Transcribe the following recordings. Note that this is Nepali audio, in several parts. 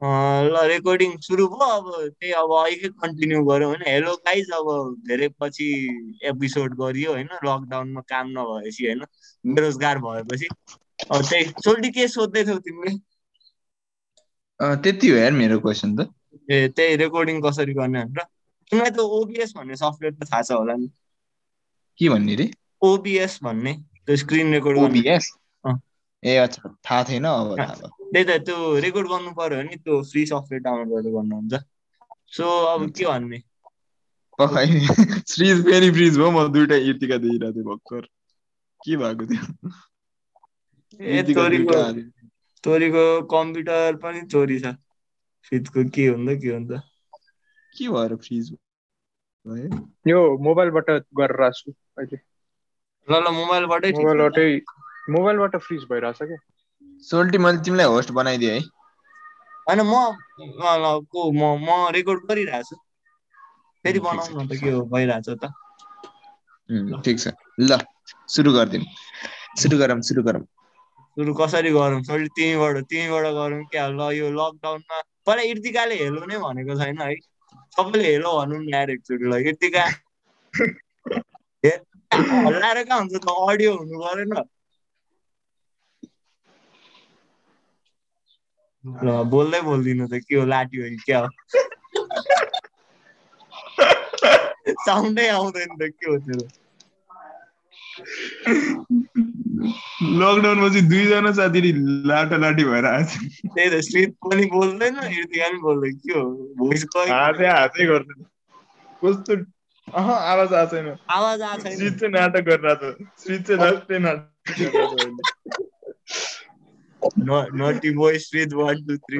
ल रेकर्डिङ सुरु भयो अब त्यही अब अहिले कन्टिन्यू गरौँ होइन हेलो गाइज अब धेरै पछि एपिसोड गरियो होइन? लकडाउनमा काम नभएपछि होइन? बेरोजगार भएपछि। अब त्यही। सोल्टी के सोध्दै थियौ तिमीले त्यति हो यार मेरो क्वेसन त। ए त्यही रेकर्डिङ कसरी गर्ने भनेर। तिमीलाई त ओबिएस भन्ने सफ्टवेयर त थाहा छ होला नि। के भन्ने रे? ओबिएस भन्ने। त्यो स्क्रिन रेकर्ड गर्ने। ओबिएस ए अच्छा थाहा थिएन अब थाहा त्यही त त्यो रेकर्ड गर्नु पर्यो भने त्यो फ्री सफ्टवेयर डाउनलोड गरेर गर्नुहुन्छ। सो अब के भन्ने? फ्रिज फेरि फ्रिज भयो म दुइटा इर्तिका दिइरहेको थिएँ भर्खर। के भएको थियो? तोरीको कम्प्युटर पनि चोरी छ। फ्रिजको के हुन्छ के हुन्छ के भएर फ्रिज यो मोबाइलबाट गरेर आएको छु अहिले। ल ल मोबाइलबाटै ठिक छ। मोबाइलबाटै मोबाइलबाट फ्रिज भइरहेछ क्या सोल्टी मैले तिमीलाई होस्ट बनाइदिएँ है होइन म को म म रेकर्ड गरिरहेको छु फेरि बनाउनु न त के हो भइरहेछ त ठिक छ ल सुरु गरिदिउँ सुरु गरौँ सुरु गरौँ सुरु कसरी गरौँ सरी तिमीबाट तिमीबाट गरौँ क्या ल यो लकडाउनमा पहिला इर्तिकाले हेलो नै भनेको छैन है सबैले हेलो भनौँ न यार एकचोटि ल इर्तिका हल्लाएर कहाँ हुन्छ त अडियो हुनु परेन ल बोल्दै बोल्दिनँ त के हो लाट्यो कि क्या हो? साउन्डै आउँदैन त के हो त्यो लकडाउन पछि दुईजना साथी लाटा लाटी भएर आएछ त्यही त स्मित पनि बोल्दैन इर्तिका पनि बोल्दैन के हो? भोइस हातै हातै गर्दैन। कस्तो अह आवाज आएको छैन। आवाज आएको छैन। श्रीत चाहिँ नाटक गरिरहेको छ। श्रीत चाहिँ लास्टै नाटक गरिरहेको। Naughty boy Smit one two three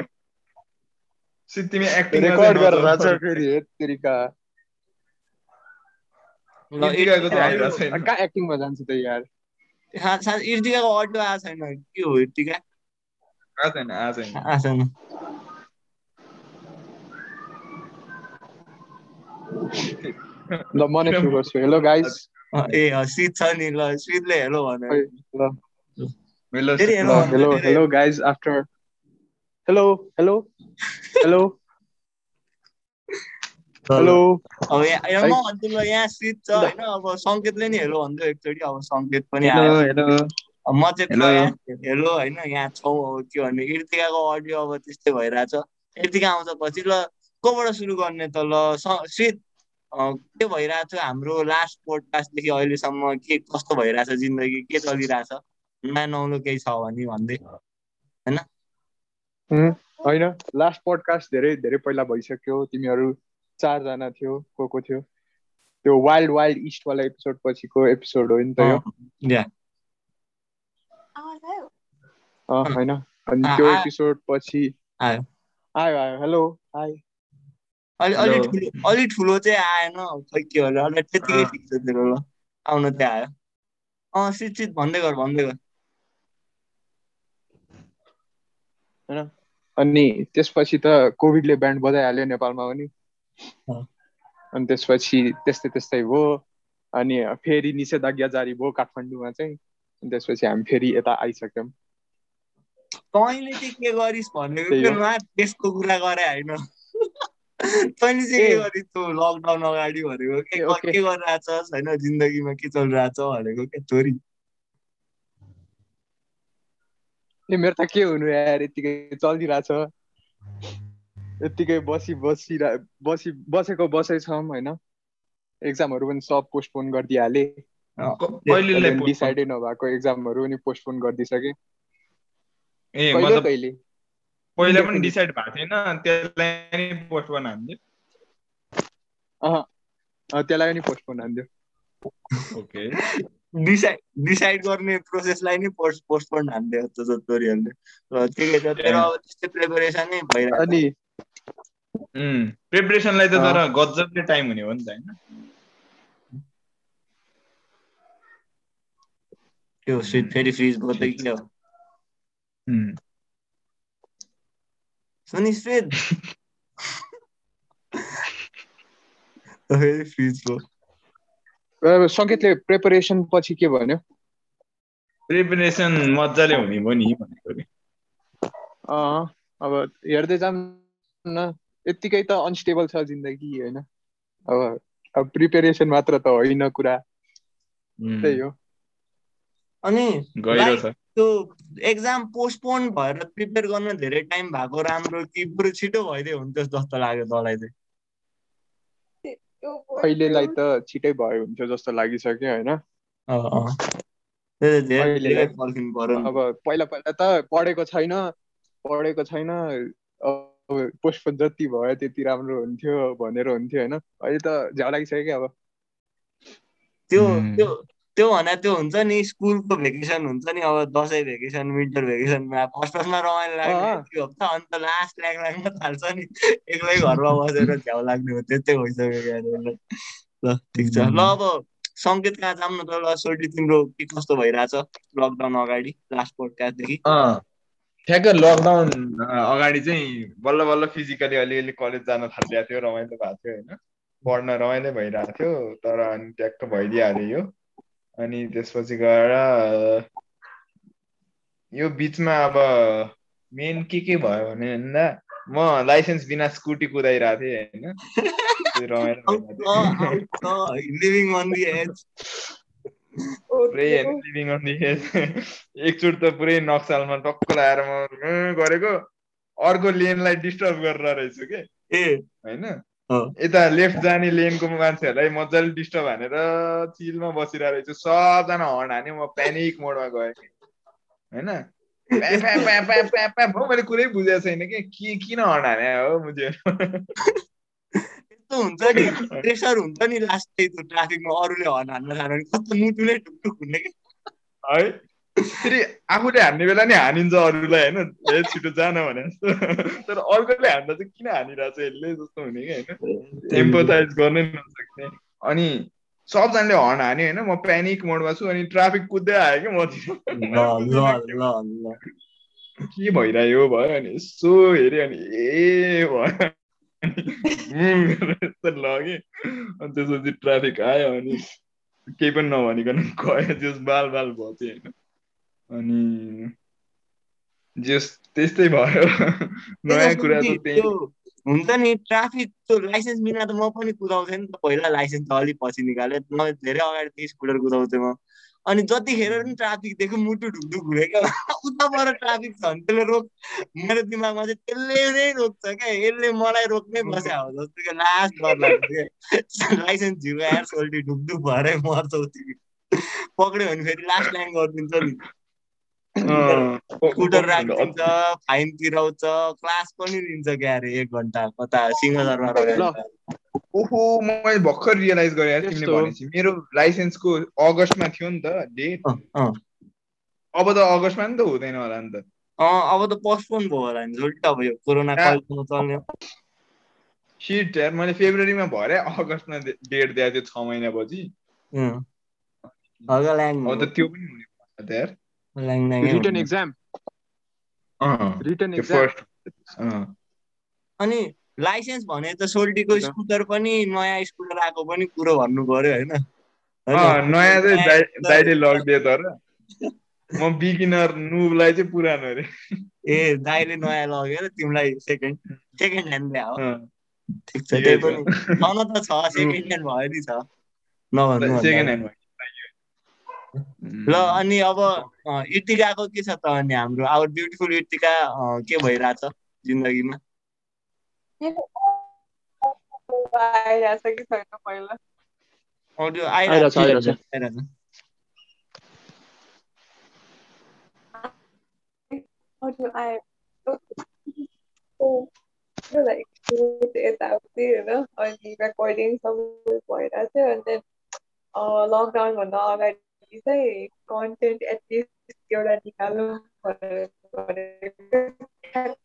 Shreet तिमी एक्टिङ रेकर्ड गरेर आएको छ फेरि हेत तेरिका ल इर्तिकाको चाहिँ इर्तिका- आइरहेको छैन कहाँ एक्टिङमा जान्छ त यार हा, सा- इर्तिकाको अडियो आएको छैन के हो इर्तिका आएको छैन आएको छैन आएको छैन ल म नै सुरु गर्छु हेलो गाइस ए शीत छ नि ल शीतले हेलो भन्यो ल हेलो हेलो भन्नु हेलो धेरै- hello guys after hello hello hello hello अब यहाँ म भन्छु यहाँ शीत छ होइन अब सङ्केतले नि हेलो भन्दै एकचोटि अब सङ्केत पनि आयो हेलो म चाहिँ हेलो। होइन यहाँ छौँ अब के भन्ने इर्तिकाको अडियो अब त्यस्तै भइरहेछ इर्तिका आउँछ पछि ल कोबाट सुरु गर्ने त ल स- शीत अँ, के भइरहेछ हाम्रो लास्ट पोडकास्टदेखि अहिलेसम्म के कस्तो भइरहेछ जिन्दगी के चलिरहेछ नयाँ नौलो केही छ भने भन्दै। होइन? लास्ट पोडकास्ट धेरै धेरै पहिला भइसक्यो। तिमीहरू चारजना थियो को को थियो? त्यो वाइल्ड वाइल्ड इस्ट वाला एपिसोड पछिको एपिसोड हो नि त यो। होइन। अनि त्यो एपिसोड पछि आयो। आयो आयो। हेलो हाई अलि। ठुलो अलि ठुलो चाहिँ आएन खै के होला। अलि त्यतिकै। ठिक छ तेरो ल आउन चाहिँ आयो। अँ सिट सिट भन्दै गर भन्दै गर। अनि त्यसपछि त कोभिडले ब्यान्ड बजाइहाल्यो नेपालमा पनि। अनि त्यसपछि त्यस्तै त्यस्तै भयो। अनि फेरि निषेधाज्ञा जारी भयो काठमाडौँमा चाहिँ। अनि त्यसपछि हामी फेरि यता आइसक्यौँ। तैँले चाहिँ के गरिस् भनेको त्यसको कुरा गरे होइन। तैँले चाहिँ के। गरिस् तँ लकडाउन अगाडि भनेको। के गरिरहेछस्? होइन जिन्दगीमा के चलिरहेछ भनेको के छोरी ए मेरो त के हुनु यार यत्तिकै चलिरहेछ। यत्तिकै बसी बसिरह बसी बसेको बसै छौँ होइन। एक्जामहरू पनि सब पोस्टपोन गरिदिइहाले? डिसाइडै नभएको एक्जामहरू पनि पोस्टपोन गरिदिइसके। ए मतलब कहिले? पहिला पनि. डिसाइड भएको थिएन त्यसलाई नै पोस्टपोन हान्थ्यो अँ, त्यसलाई पनि पोस्टपोन हान्थ्यो ओके डिसाइड डिसाइड गर्ने प्रोसेसलाई नै पोस्ट पोस्टपोन हान्थ्यो जस्तो छोरीहरूले र ठिकै छ तेरो अब त्यस्तै प्रिपरेसनै भइरहेको अनि प्रिपरेसनलाई त। तर गजबले टाइम हुने हो नि त होइन? त्यो स्विट फेरि फ्रिज भयो त के हो? सुनि स्विट फेरि? फ्रिज भयो सङ्केतले प्रिपरेसन पछि के भन्यो? प्रिपरेसन मजाले हुने भयो नि भनेको नि अँ अब हेर्दै जाऊँ न यत्तिकै त अनस्टेबल छ जिन्दगी होइन? अब अब प्रिपेरेसन मात्र त होइन कुरा। त्यही हो। अनि गहिरो छ। त्यो एक्जाम पोस्टपोन भएर प्रिपेयर गर्न धेरै टाइम भएको राम्रो कि बरु छिटो भइदियो हुन्थ्यो जस्तो लाग्यो तँलाई चाहिँ। अहिलेलाई त छिटै भयो हुन्थ्यो जस्तो लागिसक्यो होइन। अब पहिला पहिला त पढेको छैन पढेको छैन अब पोस्टपोन जति भयो त्यति राम्रो हुन्थ्यो भनेर हुन्थ्यो होइन? अहिले त झ्याउ लागिसक्यो अब। त्यो त्यो त्यो भने त्यो हुन्छ नि स्कुलको भेकेसन हुन्छ नि अब दसैँ भेकेसन विन्टर भेकेसनमा फर्स्ट फर्स्टमा रमाइलो लाग्ने। यति हप्ता अन्त लास्ट ल्याग लाग्न थाल्छ नि। एक्लै घरमा बसेर झ्याउ लाग्ने हो त्यस्तै भइसक्यो। ल ठिक छ। ल अब सङ्केत कहाँ जाऊँ न त? ल सोल्टी तिम्रो के कस्तो भइरहेछ लकडाउन अगाडि लास्ट पोडकास्टदेखि ठ्याक्क लकडाउन अगाडि चाहिँ बल्ल बल्ल फिजिकली अलिअलि कलेज जान थालिरहेको थियो रमाइलो भएको थियो होइन? पढ्न रमाइलो भइरहेको थियो तर अनि ट्याक्क भइदिइहाल्यो यो। अनि त्यसपछि गएर यो बिचमा अब मेन के के भयो भने भन्दा म लाइसेन्स बिना स्कुटी कुदाइरहेको थिएँ होइन। एकचोटि त पुरै नक्सालमा टक्क लगाएर म गरेको। अर्को लेनलाई डिस्टर्ब गरेर रहेछु के? ए। होइन। यता लेफ्ट जाने लेनको मान्छेहरूलाई मजाले डिस्टर्ब हानेर चिलमा बसिरहेको रहेछु। सबजना हर्न हान्यो म प्यानिक मोडमा गएँ। होइन? मैले कुरै बुझेको छैन कि के किन हर्न हाने हो बुझ्यो यस्तो हुन्छ नि प्रेसर हुन्छ नि लास्ट त्यो ट्राफिकमा अरूले हर्न हान्न भने कस्तो मुटुले ढुकढुक हुने कि? है? फेरि आफूले हान्ने बेला नि हानिन्छ अरूलाई होइन? ए छिटो जान भने जस्तो। तर अर्कोले हान्दा चाहिँ किन हानिरहेको छ यसले जस्तो हुने कि होइन? एम्पोथाइज गर्नै नसक्ने। अनि सबजनाले हर्न हान्यो होइन? म प्यानिक मोडमा छु अनि ट्राफिक कुद्दै आयो कि म के भइरह्यो भयो अनि यसो हेऱ्यो अनि ए भयो। लगेँ अनि त्यसपछि ट्राफिक आयो अनि केही पनि नभनिकन गयो त्यस बाल बाल भयो होइन? अनि जस त्यस्तै भयो। नयाँ कुरा त त्यही। हुन्छ नि ट्राफिक त्यो लाइसेन्स बिना त म पनि कुदाउँथेँ नि त पहिला लाइसेन्स त अलिक पछि निकालेँ म धेरै अगाडि स्कुटर कुदाउँथेँ म। अनि जतिखेर पनि ट्राफिक देख्यो मुटु ढुकढुक हुने क्या। उता पर ट्राफिक छ भने त्यसले रोक मेरो दिमागमा चाहिँ त्यसले नै रोक्छ क्या। यसले मलाई रोक्नै बस्या हो जस्तो कि लास्ट डर लाग्छ क्या। लाइसेन्स झिरो आएर सोल्टी ढुकढुक भएरै मर्छौ तिमी पक्रियो भने फेरि लास्ट लाइन गरिदिन्छ नि। स्कुटर राखिदिन्छ फाइन तिराउँछ क्लास पनि दिन्छ क्या अरे एक घन्टा कता सिंहदरमा ल। ओहो मैले भर्खर रियलाइज गरेँ मेरो लाइसेन्सको अगस्तमा थियो नि त डेट। अब त अगस्तमा नि त हुँदैन होला नि त। अँ, अब त पोस्टपोन भयो होला नि जोल्टी अब यो कोरोना कहिलेसम्म चल्ने? सिट यार मैले फेब्रुअरीमा भरे अगस्तमा डेट दिएको थियो छ महिनापछि अब त त्यो पनि हुने त यार। रिटर्न। एक्जाम रिटर्न एक्जाम अनि लाइसेन्स भने त सोल्टीको। स्कुटर पनि नयाँ स्कुटर आएको पनि कुरो भन्नु पर्यो होइन नयाँ चाहिँ दाइले लगिदियो तर म बिगिनर नुबलाई चाहिँ पुरानो अरे ए दाइले नयाँ लगेर तिमीलाई सेकेन्ड सेकेन्ड ह्यान्ड ल्यायो अँ, ठिक छ त्यही। पनि छन त छ सेकेन्ड ह्यान्ड भयो नि छ नभन्नु सेकेन्ड ह्यान्ड ल अनि अब अँ, इर्तिकाको के छ त अनि हाम्रो? आवर ब्युटिफुल इर्तिका अँ, के भइरहेछ जिन्दगीमा? यताउति होइन? अनि रेकर्डिङ सबै भइरहेको थियो अनि लकडाउनभन्दा अगाडि चाहिँ कन्टेन्ट एटलिस्ट एउटा निकालौँ भनेर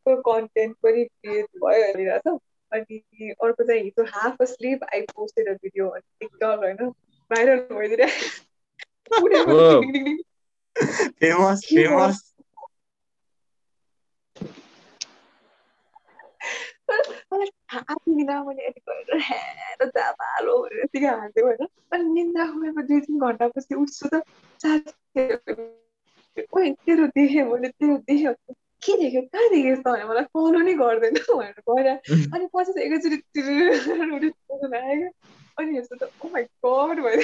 कन्टेन्ट पनि क्रिएट भयो हेरिरहेको छ अनि अर्को चाहिँ हिजो half asleep I posted uh video TikTok होइन भाइरल भइदिरहेको ओ। फेमस फेमस मलाई थाहा थिएन मैले यति गरेर यतिकै हाँसेको होइन अनि निन्द्रा दुई तिन घन्टापछि उठ्छु त साथीहरूले ओइ तेरो देखेँ मैले तेरो देखेँ के देख्यो कहाँ देखेस् त भने मलाई फलो नै गर्दैन भनेर गएर अनि पछि चाहिँ एकैचोटि आयो अनि हेर्छु त ओ माई गड भयो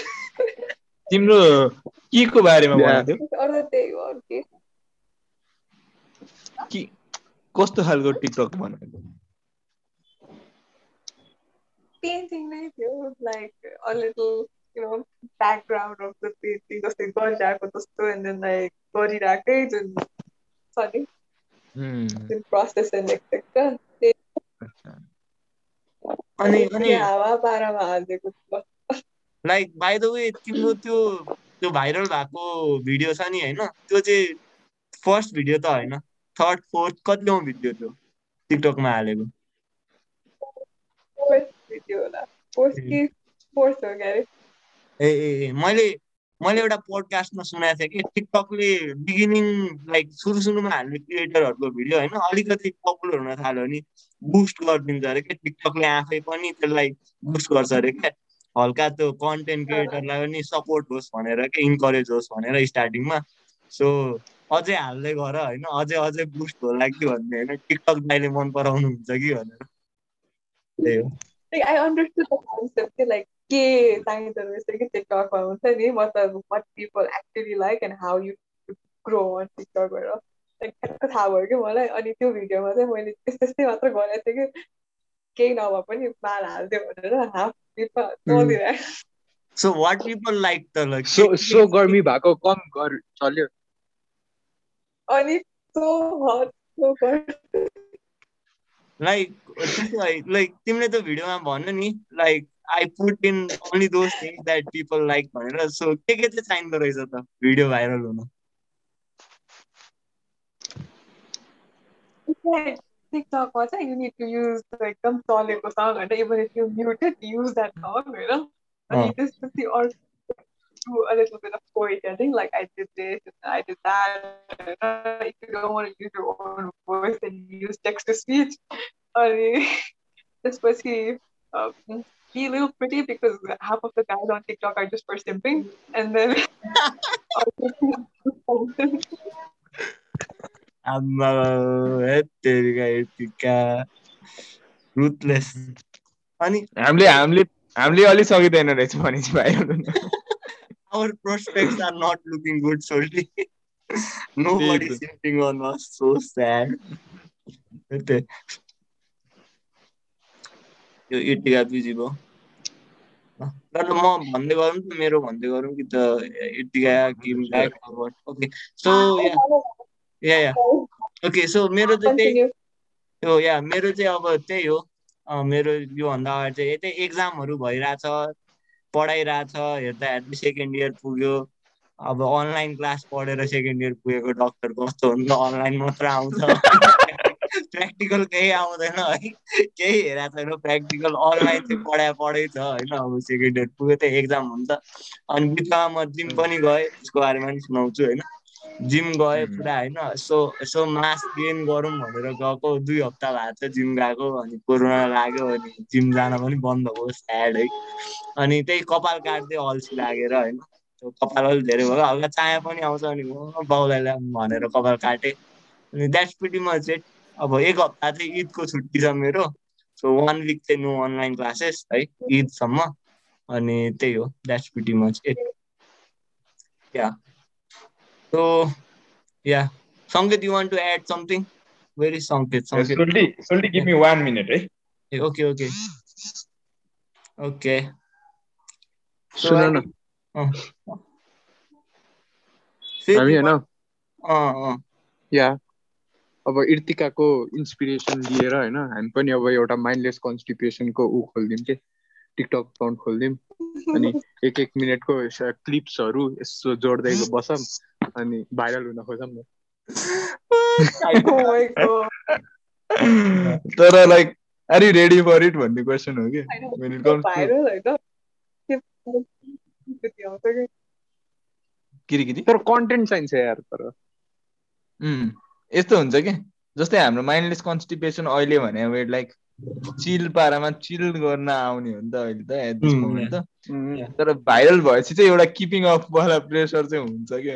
तिम्रो के को बारेमा अरू त्यही हो अरू के कि कस्तो खालको टिकटक बनाएको पेन्टिङ नै थियो like a little you know background of the painting जस्तै गरिरहेको जस्तो एन्ड देन लाइक गरिरहेकै जुन छ नि जुन प्रोसेस एन्ड एक्सेट्रा अच्छा। अनि अनि हावा पारामा हालिदिएको थियो लाइक बाई द वे तिम्रो त्यो त्यो भाइरल भएको भिडियो छ नि होइन त्यो चाहिँ फर्स्ट भिडियो त होइन थर्ड फोर्थ कतिौँ भिडियो थियो टिकटकमा हालेको कि क्यारे। ए मैले मैले एउटा पोडकास्टमा सुनेको थिएँ कि टिकटकले बिगिनिङ लाइक सुरु सुरुमा हाल्ने क्रिएटरहरूको भिडियो होइन अलिकति पपुलर हुन थाल्यो भने बुस्ट गरिदिन्छ अरे क्या। टिकटकले आफै पनि त्यसलाई बुस्ट गर्छ अरे क्या। हल्का त्यो कन्टेन्ट क्रिएटरलाई पनि सपोर्ट होस् भनेर क्या इन्करेज होस् भनेर स्टार्टिङमा सो अझै हाल्दै गर होइन अझै अझै बुस्ट होला कि भन्ने होइन। टिकटक दाइले मन पराउनुहुन्छ कि भनेर। त्यही हो। Like I understood the concept कि लाइक के चाहिँदो रहेछ कि टिकटकमा हुन्छ नि मतलब what people actually like and how you grow on टिकटकबाट like ठ्याक्क थाहा भयो कि मलाई अनि त्यो भिडियोमा चाहिँ मैले त्यस्तै त्यस्तै मात्र गरेको थिएँ कि केही नभए पनि माल हालिदियो भनेर हाफ पिपा चलिरहेको सो वाट पिपल लाइक त लाइक सो सो गर्मी भएको कम गर चल्यो अनि so hot so hot like like तिमीले त भिडियोमा भन्नु नि like I put in only those things that people like भनेर सो के के चाहिँ चाहिँदो रहेछ त भिडियो भाइरल हुन। TikTokमा चाहिँ you need to use the एकदम चलेको song होइन even if you mute it use that song होइन अनि अँ। त्यसपछि अर्को do a little bit of storytelling like I did this and I did that होइन if you don't want to use your own voice then use text to speech अनि त्यसपछि um, be a little pretty because half of the guys on TikTok are just for simping and then आम्मा हेत्तेरिका यतिका रुथलेस अनि हामीले हामीले हामीले अलिक सकिँदैन रहेछ भने चाहिँ भाइरल हुन our prospects are not looking good solely nobody People. simping on us so sad. यो इटिका बिजी भयो ल त म भन्दै गरौँ त मेरो भन्दै गरौँ कि त इटिका किम back okay so yeah yeah okay so मेरो चाहिँ त्यही continue. यो या मेरो चाहिँ अब त्यही हो मेरो योभन्दा अगाडि चाहिँ त्यही एक्जामहरू भइरहेछ पढाइरहेछ हेर्दा हेर्दै सेकेन्ड इयर पुग्यो। अब अनलाइन क्लास पढेर सेकेन्ड इयर पुगेको डक्टर कस्तो हुन्छ अनलाइन मात्र आउँछ। प्र्याक्टिकल केही आउँदैन है। केही हेरेको छैन प्र्याक्टिकल अनलाइन चाहिँ पढाइ पढै छ होइन। अब सेकेन्ड इयर पुग्यो त्यही एक्जाम हुन्छ। अनि बिचमा म जिम पनि गएँ त्यसको बारेमा पनि सुनाउँछु होइन। जिम गएँ. पुरा होइन यसो यसो मास गेन गरौँ भनेर गएको दुई हप्ता भएको थियो जिम गएको अनि कोरोना लाग्यो अनि जिम जान पनि बन्द भयो स्याड है। अनि त्यही कपाल काट्दै अल्छी लागेर होइन कपाल अलिक धेरै भयो। हल्का चाया पनि आउँछ अनि बाउलाई भनेर कपाल काटेँ। अनि द्याट्स पिटी मच इट अब एक हप्ता चाहिँ ईदको छुट्टी छ मेरो। सो वान विक चाहिँ नो अनलाइन क्लासेस है ईदसम्म अनि त्यही हो that's pretty much it yeah so yeah Sanket you want to add something very Sanket Sanket सोल्टी सोल्टी गिभ मी वान मिनट है ए ओके ओके ओके सुन न हामी होइन अँ अँ या अब इर्तिकाको इन्सपिरेसन लिएर होइन? हामी पनि अब एउटा माइन्डलेस कन्स्टिपेसनको ऊ खोलिदिउँ के? टिकटक अकाउन्ट खोलिदिउँ। अनि एक एक मिनटको क्लिप्सहरू यसो जोड्दै बसौँ। अनि भाइरल हुन खोजौँ न तर like are you ready for it भन्ने क्वेसन हो कि? When it comes to- viral होइन त्यो आउँछ कि किरिकिरी तर कन्टेन्ट चाहिन्छ यार तर. यस्तो हुन्छ कि? जस्तै हाम्रो माइन्डलेस कन्स्टिपेसन अहिले भने अब लाइक चिल पारामा चिल गर्न आउने हो नि त अहिले त एट दिस मोमेन्ट त। तर भाइरल भएपछि चाहिँ एउटा किपिङ अफ वाला प्रेसर चाहिँ हुन्छ क्या।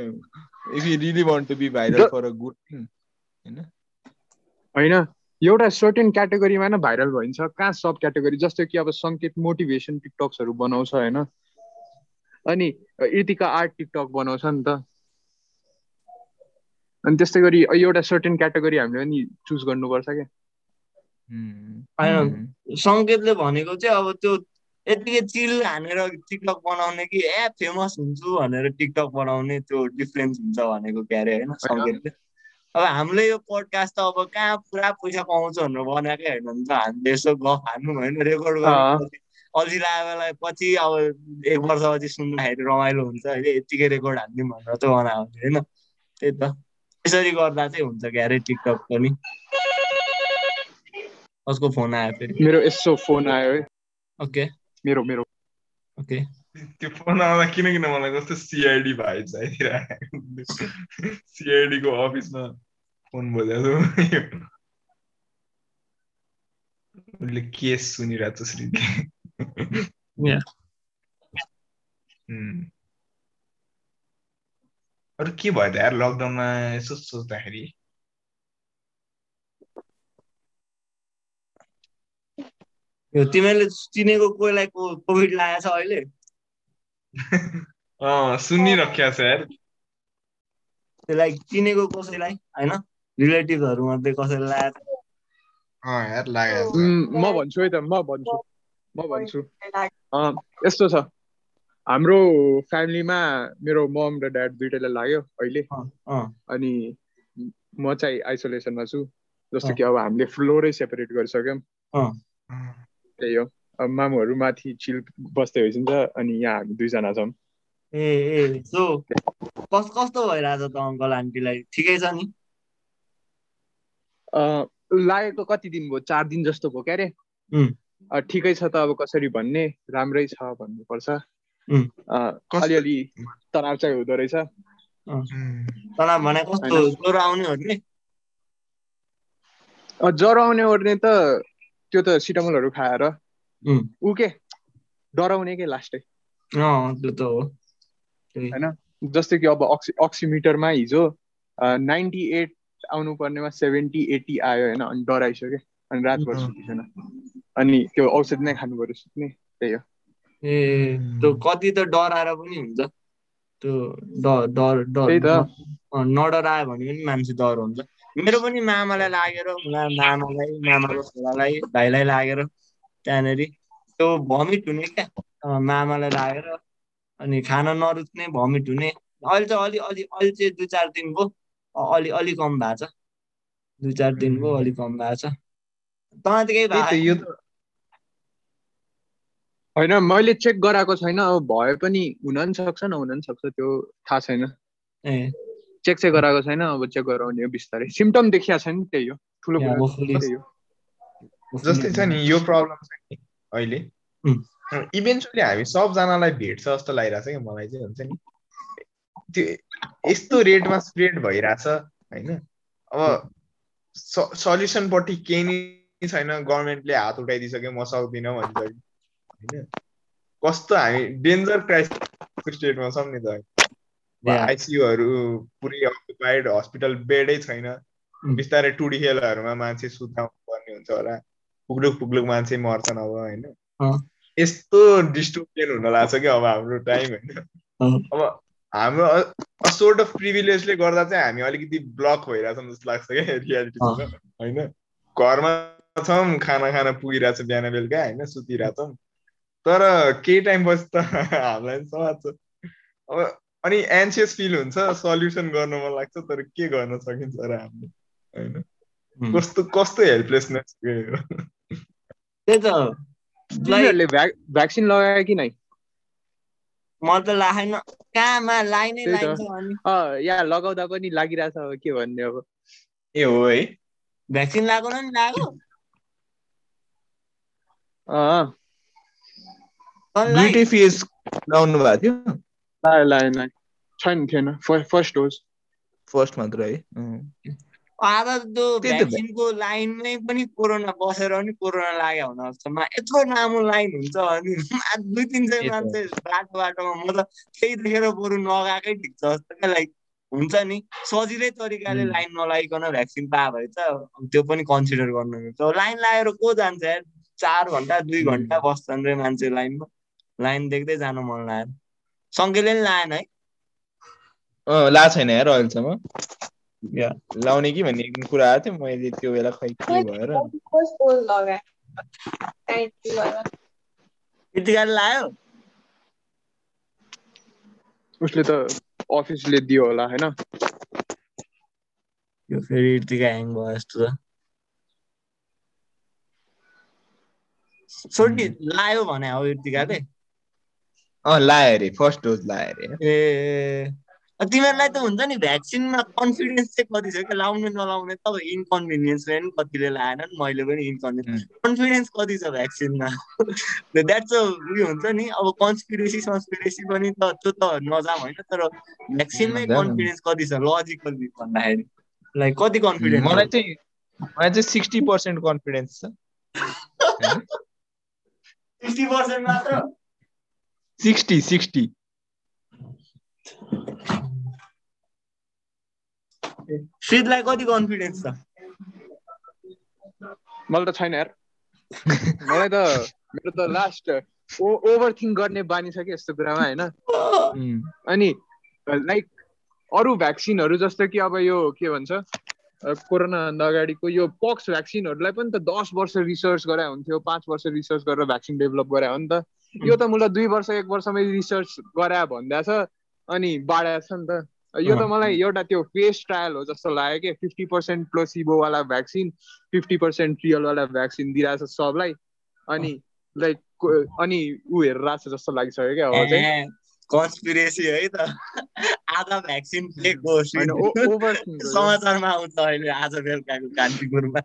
If you really want to be viral for a good thing होइन? होइन एउटा सर्टेन क्याटेगोरीमा नै भाइरल भइन्छ कहाँ सब क्याटेगोरी जस्तो कि अब सङ्केत मोटिभेसन टिकटक्सहरू बनाउँछ होइन? अनि यतिका आर्ट टिकटक बनाउँछ नि त। अनि त्यस्तै गरी एउटा सर्टेन क्याटेगोरी हामीले पनि चुज गर्नुपर्छ क्या। होइन सङ्केतले भनेको चाहिँ अब त्यो यतिकै चिल हानेर टिकटक बनाउने कि ए फेमस हुन्छु भनेर टिकटक बनाउने त्यो डिफ्रेन्स हुन्छ भनेको के अरे होइन। सङ्केतले। अब हामीले यो पोडकास्ट त अब कहाँ पुरा पैसा पाउँछ भनेर बनाएकै होइन नि त हामीले यसो गफ हान्नु होइन रेकर्ड गर्नु अल्झी बेला पछि अब एक वर्षपछि सुन्दाखेरि रमाइलो हुन्छ। होइन यत्तिकै रेकर्ड हानिदिउँ भनेर चाहिँ बनायो होइन। त्यही त। यसरी गर्दा चाहिँ हुन्छ क्या अरे टिकटक पनि। कसको फोन आयो फेरि मेरो यसो फोन आयो है ओके मेरो मेरो ओके त्यो फोन आउँदा किन किन मलाई कस्तो सिआइडी भाइ चाहिरहेको सिआइडीको अफिसमा फोन बोलेको उसले केस सुनिरहेको छ श्री अरू के भयो त यार लकडाउनमा यसो सोच्दाखेरि यो तिमीले चिनेको कोहीलाई कोभिड लागेको छ अहिले? सुनिराख्या छ यार त्यसलाई चिनेको कसैलाई होइन? रिलेटिभहरू मध्ये कसैलाई लागेको म भन्छु है त म भन्छु म भन्छु। यस्तो छ। हाम्रो फ्यामिलीमा मेरो मम र ड्याड दुइटैलाई लाग्यो अहिले। अनि म चाहिँ आइसोलेसनमा छु। जस्तो कि अब हामीले फ्लोरै सेपरेट गरिसक्यौँ। त्यही हो अब मामुहरू माथि चिल बस्दै होइसिन्छ अनि यहाँ हामी दुईजना छौँ ए ए सो कस कस्तो भइरहेछ त अङ्कल आन्टीलाई ठिकै छ नि लागेको कति दिन भयो चार दिन जस्तो भयो क्या अरे ठिकै छ त अब कसरी भन्ने राम्रै छ भन्नुपर्छ अलिअलि तनाव चाहिँ हुँदो रहेछ तनाव भने कस्तो ज्वरो आउने ज्वरो आउने ओर्ने त त्यो त सिटामोलहरू खाएर ऊ के? डराउने के लास्टै? त्यो त हो। होइन? जस्तै कि अब अक्सि अक्सिमिटरमा हिजो नाइन्टी एट आउनु पर्नेमा सेभेन्टी एट्टी आयो होइन? अनि डराइसक्यो अनि रातभर सुतिसेन अनि त्यो औषध नै खानु पर्यो सुत्ने त्यही हो। ए त्यो कति त डराएर पनि हुन्छ। त्यो डर डर डर नडरायो भने पनि मान्छे डर हुन्छ। मेरो पनि मामालाई लागेर मामालाई मामाको छोरालाई भाइलाई लागेर त्यहाँनिर त्यो भमिट हुने क्या। मामालाई लागेर अनि खाना नरुच्ने भमिट हुने। अहिले चाहिँ अलि अलि अहिले चाहिँ दुई चार दिन भयो। अलि अलि कम भएको छ। दुई चार दिन भयो अलिक कम भएको छ। तँलाई त केही भएको होइन मैले चेक गराएको छैन। अब भए पनि हुन पनि सक्छ नहुन पनि सक्छ त्यो थाहा छैन। ए। चेक चाहिँ गराएको छैन अब चेक गराउने हो बिस्तारै। सिम्टम देखिया छैन त्यही हो। ठुलो जस्तै छ नि यो प्रब्लम छ नि अहिले इभेन्चुली हामी सबजनालाई भेट्छ जस्तो लागिरहेछ क्या मलाई चाहिँ हुन्छ नि। त्यो यस्तो रेटमा स्प्रेड भइरहेछ होइन? अब सल्युसनपट्टि केही नै छैन गभर्मेन्टले हात उठाइदिइसक्यो म सक्दिनँ भनिसक्यो होइन? कस्तो हामी डेन्जर क्राइसिस स्टेटमा छौँ नि त आइसियुहरू पुरै अकुपाइड हस्पिटल बेडै छैन। बिस्तारै टुडी खेलहरूमा मान्छे सुताउनु पर्ने हुन्छ होला। पुग्लुक पुग्लुक मान्छे मर्छन् अब होइन? यस्तो डिस्टोपियन हुन लाग्छ कि अब हाम्रो टाइम होइन? अब हाम्रो सोर्ट अफ प्रिभिलेजले गर्दा चाहिँ हामी अलिकति ब्लक भइरहेछौँ जस्तो लाग्छ क्या रियालिटीसँग होइन? घरमा छौँ खाना खाना पुगिरहेछ बिहान बेलुका होइन? सुतिरहेछौँ। तर केही टाइम पछि त हामीलाई समाज छ अब अनि एन्सियस फिल हुन्छ सल्युसन गर्न मन लाग्छ तर के गर्न सकिन्छ र हामीले? होइन। कस्तो कस्तो हेल्पलेसनेस त्यही त। तिमीहरूले भ्याक्सिन लगायो कि नै? म त कहाँमा लाइनै लाइन्छ या लगाउँदा पनि लागिरहेछ अब के भन्ने अब? ए हो है। भ्याक्सिन लगाएको नि लाग्यो लाउनु भएको थियो? लायो। छैन थिएन फर्स्ट डोज फर्स्ट मात्र है आधा भ्याक्सिनको लाइनमै पनि कोरोना बसेर पनि कोरोना लाग्यो हुन जस्तोमा यत्रो लामो लाइन हुन्छ अनि दुई तिन सय मान्छे बाटो बाटोमा म त त्यही देखेर बरु नगएकै ठिक छ जस्तो क्या लाइक हुन्छ नि। सजिलै तरिकाले। लाइन नलागिकन भ्याक्सिन पायो भने त त्यो पनि कन्सिडर गर्नु लाइन लगाएर को जान्छ यार? चार घन्टा दुई हुँ। घन्टा बस्छन् रे मान्छे लाइनमा। लाइन देख्दै जानु मन लागेर सङ्केले नि लाएन है। ला छैन यार अहिलेसम्म। लाउने कि भन्ने कुरा आएको थियो मैले त्यो बेला खै के भएर यतिकाले लायो? उसले त अफिसले दियो होला होइन? यो फेरि यतिका ह्याङ भयो जस्तो छ सोटी लायो भने हो यतिकाले। अँ लायो अरे फर्स्ट डोज लायो अरे। ए। तिमीहरूलाई त हुन्छ नि भ्याक्सिनमा कन्फिडेन्स चाहिँ कति छ? कि लाउने नलाउने त इन्कन्भिनियन्सले पनि कतिले लाएनन् मैले पनि इन्कन्भिनियन्स। कन्फिडेन्स कति छ भ्याक्सिनमा? द्याट्स अ उयो हुन्छ नि अब कन्सपिरेसी संस्पिरेसी पनि त त्यो त नजाम होइन तर भ्याक्सिनमै। कन्फिडेन्स कति छ लजिकली भन्दाखेरि? लाइक कति कन्फिडेन्स मलाई चाहिँ मलाई चाहिँ सिक्सटी पर्सेन्ट कन्फिडेन्स छ। सिक्सटी पर्सेन्ट मात्र? Sixty sixty. श्रीतलाई कति कन्फिडेन्स छ? मलाई त छैन यार। मलाई त मेरो त लास्ट ओभर थिङ्क गर्ने बानी छ कि यस्तो कुरामा होइन? अनि लाइक अरू भ्याक्सिनहरू जस्तो कि अब यो के भन्छ कोरोनाभन्दा अगाडिको यो पक्स भ्याक्सिनहरूलाई पनि त दस वर्ष रिसर्च गरे हुन्थ्यो पाँच वर्ष रिसर्च गरेर भ्याक्सिन डेभलप गरे हो नि त। यो त मलाई दुई वर्ष एक वर्षमै रिसर्च गरे भन्दा छ अनि बाढाएको छ नि त। यो त। मलाई एउटा त्यो फेस ट्रायल हो जस्तो लाग्यो कि फिफ्टी पर्सेन्ट प्लोसिबोवाला भ्याक्सिन फिफ्टी पर्सेन्ट रियलवाला भ्याक्सिन दिइरहेछ सबलाई। अनि लाइक अनि ऊ हेरेर आएको छ जस्तो लागिसक्यो क्या अब चाहिँ। कन्सपिरेसी है त। आधा भ्याक्सिन फेक हो समाचारमा आउँछ अहिले आज बेलुकाको कान्तिपुरमा।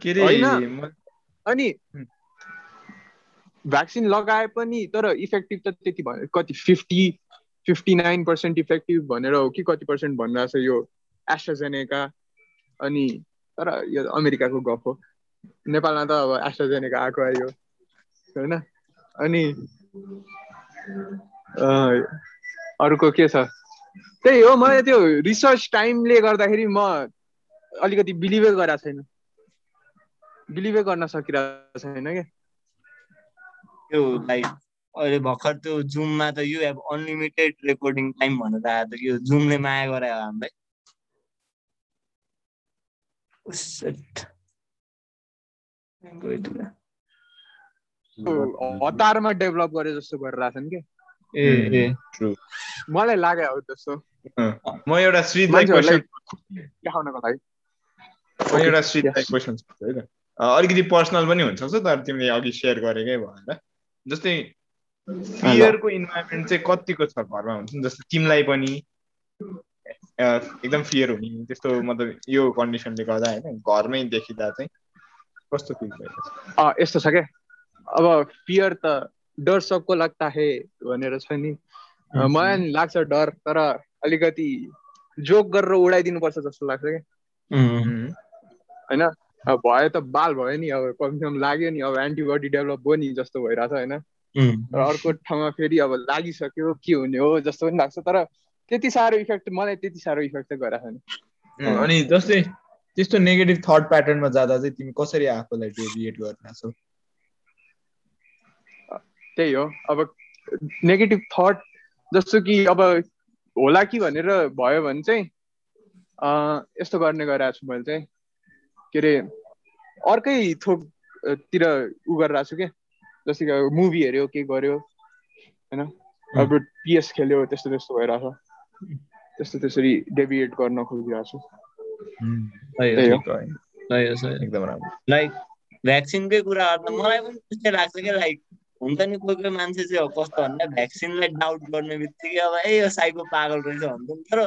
के अरे होइन। म- अनि हुँ। भ्याक्सिन लगाए पनि तर इफेक्टिभ त त्यति भयो कति fifty fifty nine percent effective भनेर हो कि कति पर्सेन्ट भनिरहेको छ यो एस्ट्राजेनेका अनि तर यो अमेरिकाको गफ हो। नेपालमा त अब एस्ट्राजेनेका आएको आयो। होइन? अनि अर्को के छ? त्यही हो मैले त्यो रिसर्च टाइमले गर्दाखेरि म अलिकति बिलिभै गरेको छैन। बिलिभै गर्न सकिरहेको छैन क्या। त्यो लाइक अहिले भर्खर त्यो जुममा त you have unlimited recording time भनेर आएको थियो कि जुमले माया गरायो हामीलाई। हतारमा डेभलप गरे जस्तो गरिरहेछन् कि? ए ए। ट्रु मलाई लाग्यो हो जस्तो म एउटा क्वेसन देखाउनको लागि। म एउटा. क्वेसन सोध्छु है त। अलिकति पर्सनल पनि हुनसक्छ तर तिमीले अघि सेयर गरेकै भएर। जस्तै फियरको इन्भाइरोमेन्ट चाहिँ कतिको छ घरमा हुन्छ नि? जस्तै तिमीलाई पनि एकदम फियर हुने त्यस्तो मतलब यो कन्डिसनले गर्दा होइन घरमै देखिँदा चाहिँ कस्तो फिल भइरहेको छ? यस्तो छ क्या अब फियर त डर सबको लाग्दा है भनेर छ नि। मलाई लाग्छ डर तर अलिकति जोक गरेर उडाइदिनुपर्छ जस्तो लाग्छ क्या होइन? अब भयो त बाल भयो नि अब कमसेकम लाग्यो नि अब एन्टिबडी डेभलप भयो नि जस्तो भइरहेछ होइन? र अर्को ठाउँमा फेरि अब लागिसक्यो के हुने हो जस्तो पनि लाग्छ तर त्यति साह्रो इफेक्ट मलाई त्यति साह्रो इफेक्ट चाहिँ गरेको छैन। अनि जस्तै त्यस्तो नेगेटिभ थट प्याटर्नमा जाँदा चाहिँ तिमी कसरी आफूलाई डेभिएट गरिरहेछौ त्यही हो अब नेगेटिभ थट जस्तो कि अब होला कि भनेर भयो भने चाहिँ यस्तो गर्ने गरिरहेको छु मैले चाहिँ। के अरे अर्कै थोक अ, तिर उ गरिरहेको छु क्या जस्तै कि अब मुभी हेऱ्यो के गर्यो होइन। अब पिएस खेल्यो त्यस्तो त्यस्तो भइरहेछ। त्यस्तो त्यसरी डेभिएट गर्न खोजिरहेको छु। एकदम राम्रो। लाइक भ्याक्सिनकै कुरा गर्दा मलाई पनि त्यस्तै लाग्छ क्या लाइक हुन्छ नि कोही कोही मान्छे चाहिँ अब कस्तो भन्दा भ्याक्सिनलाई डाउट गर्ने बित्तिकै अब ए यो साइको पागल रहेछ भन्छ नि तर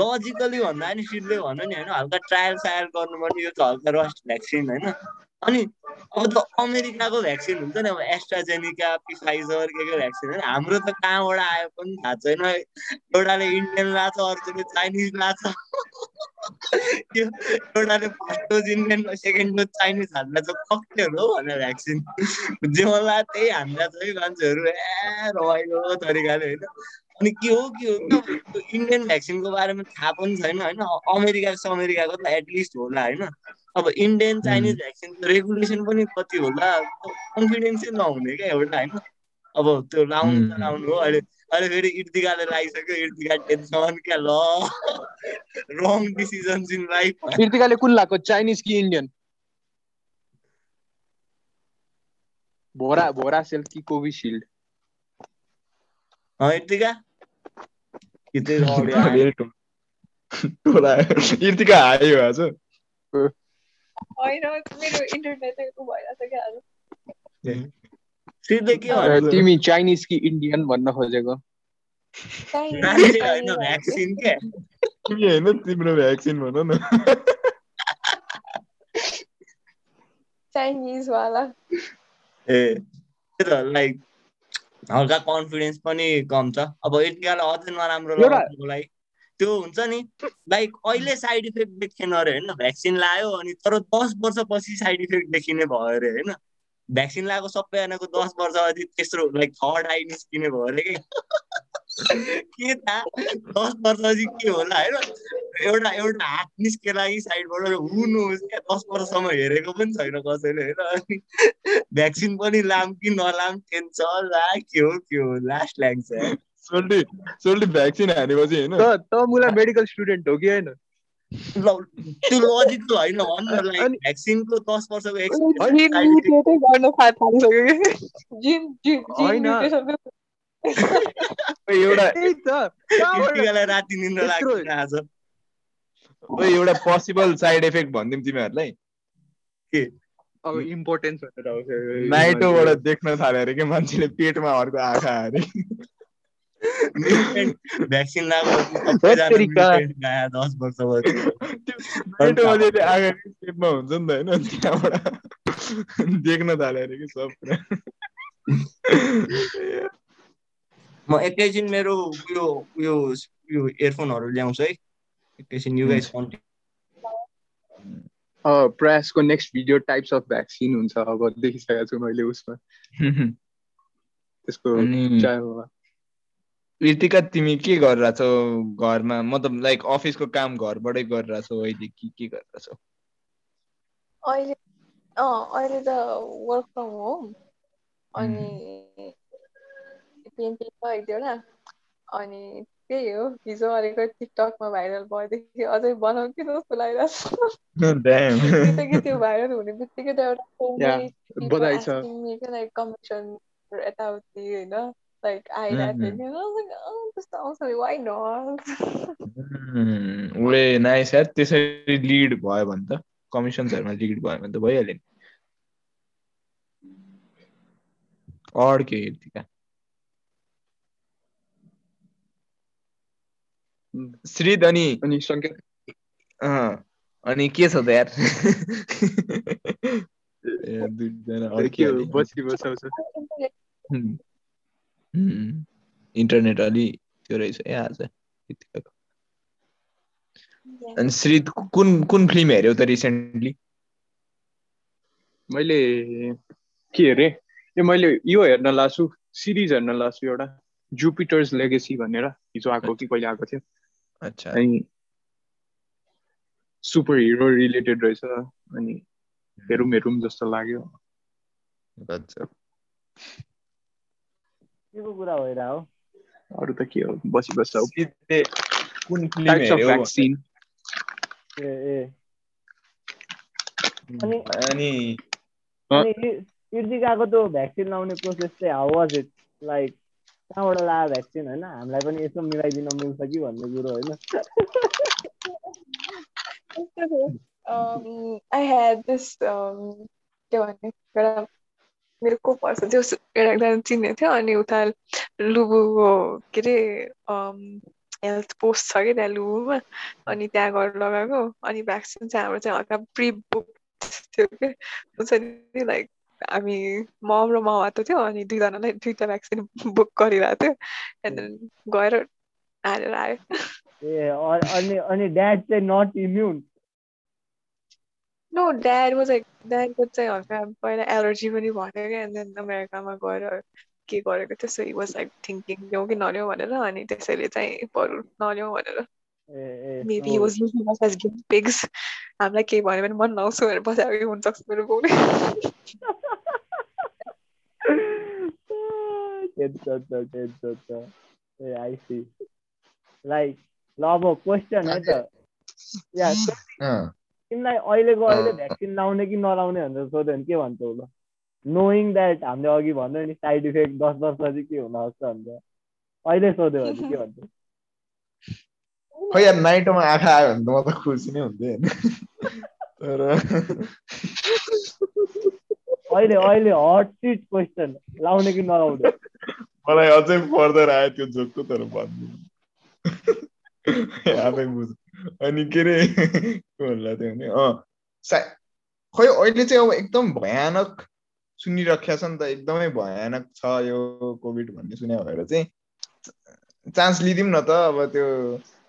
लजिकली भन्दा नि सिधै भन्नु नि होइन हल्का ट्रायल सायल गर्नु पर्ने यो त हल्का रस्ट भ्याक्सिन होइन। अनि अब त अमेरिकाको भ्याक्सिन हुन्छ नि अब एस्ट्राजेनिका पिफाइजर के के भ्याक्सिन होइन। हाम्रो त कहाँबाट आयो पनि थाहा छैन। एउटाले इन्डियन लाछ अर्कोले चाइनिज लाछ। यो एउटाले first dose Indian second dose Chinese हान्दा चाहिँ कक्टेल हो भनेर भ्याक्सिन जे त्यही हान्दा चाहिँ मान्छेहरू ए रमाइलो तरिकाले होइन। अनि के हो के हो त्यो इन्डियन भ्याक्सिनको बारेमा थाहा पनि छैन होइन। अमेरिका अमेरिकाको त एटलिस्ट होला होइन। अब इन्डियन चाइनिज भ्याक्सिनको रेगुलेसन पनि कति होला? कन्फिडेन्सै नहुने क्या एउटा होइन। अब त्यो लाउनु त. लाउनु हो अहिले अहिले फेरि इर्तिकाले लगाइसक्यो इर्तिका टेन्सन क्या ल। रङ डिसिजन्स इन लाइफ इर्तिकाले कुन लगाएको चाइनिज कि इन्डियन भोरा भोरा सेल कि कोभिसिल्ड? इर्तिका आयो? इर्तिका हायो आज। होइन मेरो इन्टरनेट भइरहेछ क्या आज। श्रीले के तिमी चाइनिज कि इन्डियन भन्न खोजेको? तिमी होइन तिम्रो भ्याक्सिन भन न। चाइनिज वाला ए त लाइक हल्का कन्फिडेन्स पनि कम छ। अब इर्तिकालाई अझै नराम्रो लगाउनुको लागि। त्यो हुन्छ नि लाइक अहिले साइड इफेक्ट देखेन अरे होइन? भ्याक्सिन लायो अनि तर दस वर्षपछि साइड इफेक्ट देखिने भयो अरे होइन? भ्याक्सिन लगाएको सबैजनाको दस वर्षपछि तेस्रो लाइक थर्ड आई निस्किने भयो अरे कि? के थाहा दस वर्षपछि के होला होइन? एउटा एउटा हात निस्केला कि साइडबाट हुनु क्या। दस वर्षसम्म हेरेको पनि छैन कसैले होइन? अनि भ्याक्सिन पनि लाम कि नलाम टेन्सन ला के हो के हो लास्ट लाग्छ सोल्टी सोल्टी भ्याक्सिन हानेपछि होइन? त त मुला मेडिकल स्टुडेन्ट हो कि होइन? त्यो होइन भन्न भ्याक्सिनको दस वर्षको एउटा त्यही त। कहाँबाट- इर्तिकालाई राति निन्द्रा यत्रो- लाग्दैन आज। ओइ, एउटा पोसिबल साइड इफेक्ट भनिदिउँ तिमीहरूलाई। अब इम्पोर्टेन्स भनेर आउँछ। नाइटोबाट देख्न थाल्यो अरे कि मान्छेले पेटमा अर्को आँखा अरे भ्याक्सिन लगाएको दस आँखा पेटमा हुन्छ नि त होइन त्यहाँबाट देख्न थाल्यो अरे कि सब कुरा म एकैछिन मेरो उयो उयो उयो इयरफोनहरू ल्याउँछु है एकैछिन यु गाइस कन्टिन्यू प्रयासको next video types of vaccine हुन्छ अब देखिसकेको छु मैले उसमा त्यसको ऋतिका तिमी के गरिरहेछौ घरमा? मतलब लाइक अफिसको काम घरबाटै गरिरहेछौ अहिले के के गरिरहेछौ अहिले अँ अहिले त वर्क फ्रम होम अनि पेन्टिङ छ एक दुईवटा अनि त्यही हो हिजो अलिकति टिकटकमा भाइरल भएदेखि अझै बनाऊ कि जस्तो लागिरहेको त्यो भाइरल हुने बित्तिकै त एउटा कमिसन यताउति होइन। आइरहेको थियो like, "अँ, त्यस्तो आउँछ नि वाइ नट उम्, उले नाइस यार त्यसरी लिड भयो भने त कमिसन्सहरूमा लिड भयो भने त भइहाल्यो नि अड के ऋतिका श्रीद अनि अनि सङ्केत अनि के छ त यार के। बसी बसाउँछ इन्टरनेट अलि त्यो रहेछ। ए आज अनि श्रीद कुन कुन फिल्म हेऱ्यौ त रिसेन्टली मैले के हेरेँ? ए मैले यो हेर्न लाछु सिरिज हेर्न लाछु एउटा। जुपिटर्स लेगेसी भनेर। हिजो आएको कि कहिले आएको थियो। अच्छा। अनि सुपर हिरो रिलेटेड रहेछ। अनि हेरौँ हेरौँ जस्तो लाग्यो। केको कुरा भइरह हो अरू त के हो बसी बस्छ कुन फिल्म टाइप्स अफ भ्याक्सिन ए ए अनि अनि इर्तिकाको त्यो भ्याक्सिन लाउने प्रोसेस चाहिँ हाउ वाज इट लाइक कहाँबाट लायो भ्याक्सिन होइन हामीलाई पनि यसो मिलाइदिन मिल्छ कि भन्ने कुरो होइन um, I had this um, के भन्ने एउटा मेरो को पर्छ त्यो एउटा एकजना चिन्ने थियो अनि उता लुबुको के अरे हेल्थ पोस्ट छ कि त्यहाँ लुबुमा अनि त्यहाँ गएर लगाएको अनि भ्याक्सिन चाहिँ हाम्रो चाहिँ हल्का प्रि बुक थियो कि हुन्छ नि लाइक हामी मम र माउ आएको थियो अनि दुईजनालाई दुईवटा भ्याक्सिन बुक गरिरहेको थियो देन गएर हालेर आयो ए अनि अनि ड्याड चाहिँ not immune no dad was like ड्याडको चाहिँ हल्का पहिला एलर्जी पनि भयो क्या एन्ड देन अमेरिकामा गएर के गरेको थियो so he was like thinking ल्याउँ कि नल्याउँ भनेर अनि त्यसैले चाहिँ बरु नल्याउँ भनेर uh A maybe he was using us as guinea pigs हामीलाई केही भन्यो भने मन नआउँछु भनेर बसेको कि हुनसक्छ मेरो बाउले टेन्सन छ टेन्सन छ ए आई सी लाइक ल अब क्वेसन है त या अँ, तिमीलाई अहिलेको अहिले भ्याक्सिन लाउने कि नलाउने भनेर सोध्यो भने के भन्छौ ल नोइङ द्याट हामीले अघि भन्यो नि साइड इफेक्ट दस वर्षपछि के हुन सक्छ भनेर। अहिले सोध्यो भने के भन्छौ? खै यार नाइटोमा आँखा आयो भने त म त खुसी नै हुन्थेँ होइन। तर अहिले अहिले हट सिट क्वेसन लाउने कि नलाउने? मलाई अझै फर्दर आयो त्यो जोकको तर भन्नु। आफै बुझ। अनि के अरे के भन्ला थियो भने अँ। सा खै अहिले चाहिँ अब एकदम भयानक सुनिराखेको छ नि त। एकदमै भयानक छ यो कोभिड भन्ने सुने भएर चाहिँ। चान्स लिदिउँ न त। अब त्यो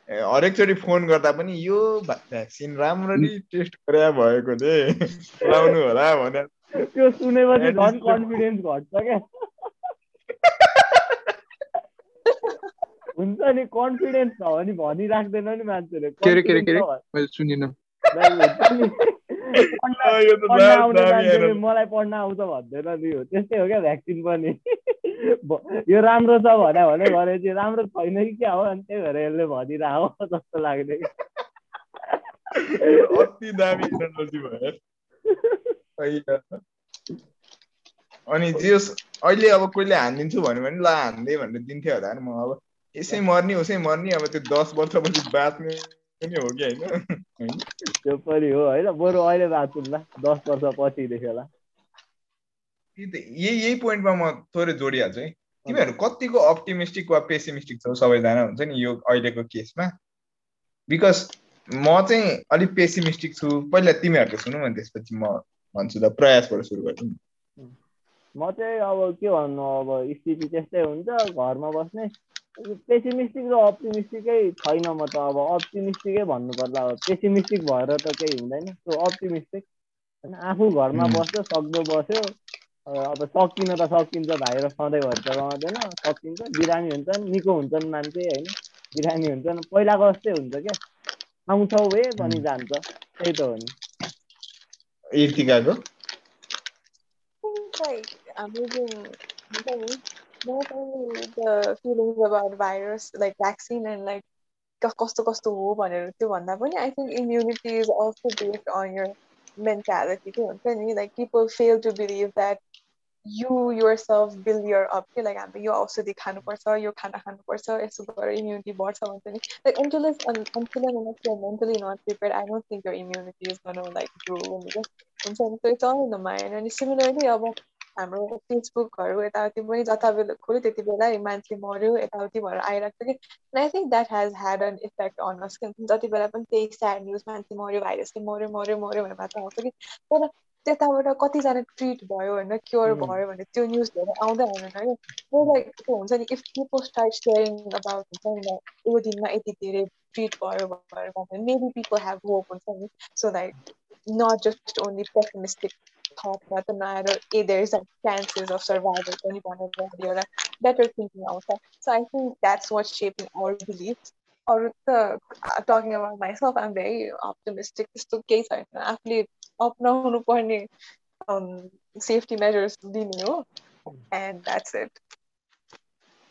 हरेकचोटि फोन गर्दा पनि यो भ्याक्सिन राम्ररी टेस्ट गरे भएकोले लाउनु होला भने त्यो सुनेपछि झन् कन्फिडेन्स घट्छ क्या। हुन्छ नि कन्फिडेन्स छ भने भनिराख्दैन नि मान्छेले। मलाई पढ्न आउँछ भन्दैन नि हो। त्यस्तै हो क्या भ्याक्सिन पनि। यो राम्रो छ भने भने भनेपछि राम्रो छैन कि क्या हो? अनि त्यही भएर यसले भनिरह जस्तो लाग्ने। कि। अति दामी एनर्जी भयो। खै अनि जे अहिले अब कोहीले हानिदिन्छु भन्यो भने ल हान्दै भनेर दिन्थ्यो होला नि म अब। यसै मर्ने उसै मर्ने अब त्यो दस वर्षपछि बाँच्ने पनि हो कि होइन? त्यो पनि हो होइन? बरु अहिले बाँचौँला दस वर्ष पछिदेखि होला। त्यही त यही यही पोइन्टमा म थोरै जोडिहाल्छु है। तिमीहरू कतिको अप्टिमिस्टिक वा पेसिमिस्टिक छौ? सबैजना हुन्छ नि यो अहिलेको केसमा। बिकज म चाहिँ अलिक पेसिमिस्टिक छु। पहिला तिमीहरूको सुनौ अनि त्यसपछि म भन्छु ल प्रयासबाट सुरु गर्छु नि म चाहिँ अब के भन्नु अब स्थिति त्यस्तै हुन्छ घरमा बस्ने। पेसिमिस्टिक र अप्टिमिस्टिकै छैन म त अब। अप्टिमिस्टिकै भन्नु पर्ला अब पेसिमिस्टिक भएर त केही हुँदैन। सो अप्टिमिस्टिक होइन आफू घरमा. बस्यो सक्दो बस्यो। अब सकिन त सकिन्छ भाइरस सधैँभरि त रहँदैन सकिन्छ बिरामी हुन्छन् निको हुन्छन् मान्छे होइन? बिरामी हुन्छन्। पहिलाको जस्तै हुन्छ क्या। आउँछौ पनि उम्. जान्छ। त्यही त हो नि। इर्तिकाको? think like I'm using maybe not only the feelings about virus like vaccine and like क- कस्तो कस्तो हो भनेर त्यो भन्दा पनि I think immunity is also based on your mentality के हुन्छ नि like people fail to believe that you yourself build your up के लाइक हामीले यो औषधि खानुपर्छ यो खाना खानुपर्छ यसो गरेर इम्युनिटी बढ्छ भन्छ नि like until it's un, until and unless you're mentally not prepared, I don't think your immunity is gonna like grow भनेर हुन्छ नि so it's all in the mind अनि similarly अब हाम्रो फेसबुकहरू यताउति पनि जता बेला खोल्यो त्यति बेला मान्छे मऱ्यो यताउति भएर आइरहेको छ कि। And I think that has had an effect on us जति बेला पनि त्यही स्याड न्युज मान्छे मऱ्यो भाइरसले मऱ्यो मऱ्यो मऱ्यो भनेर मात्र आउँछ कि। तर त्यताबाट कतिजना ट्रिट भयो होइन क्योर उम्. भयो भने त्यो न्युजहरू आउँदै आउँदैन है So like त्यो हुन्छ नि if people start sharing about हुन्छ नि यो दिनमा यति धेरै ट्रिट भयो भनेर भने मेबी पिपल हेभ होप हुन्छ नि। So like not just only pessimistic thought मात्र नआएर ए there is chances of survival पनि भनेर एउटा बेटर थिङ्किङ आउँछ so I think that's what shaping our belief अरू त talking about myself I'm very optimistic त्यस्तो केही छैन आफूले अप्नाउनु पर्ने सेफ्टी मेजर्स दिने हो एन्ड द्याट्स इट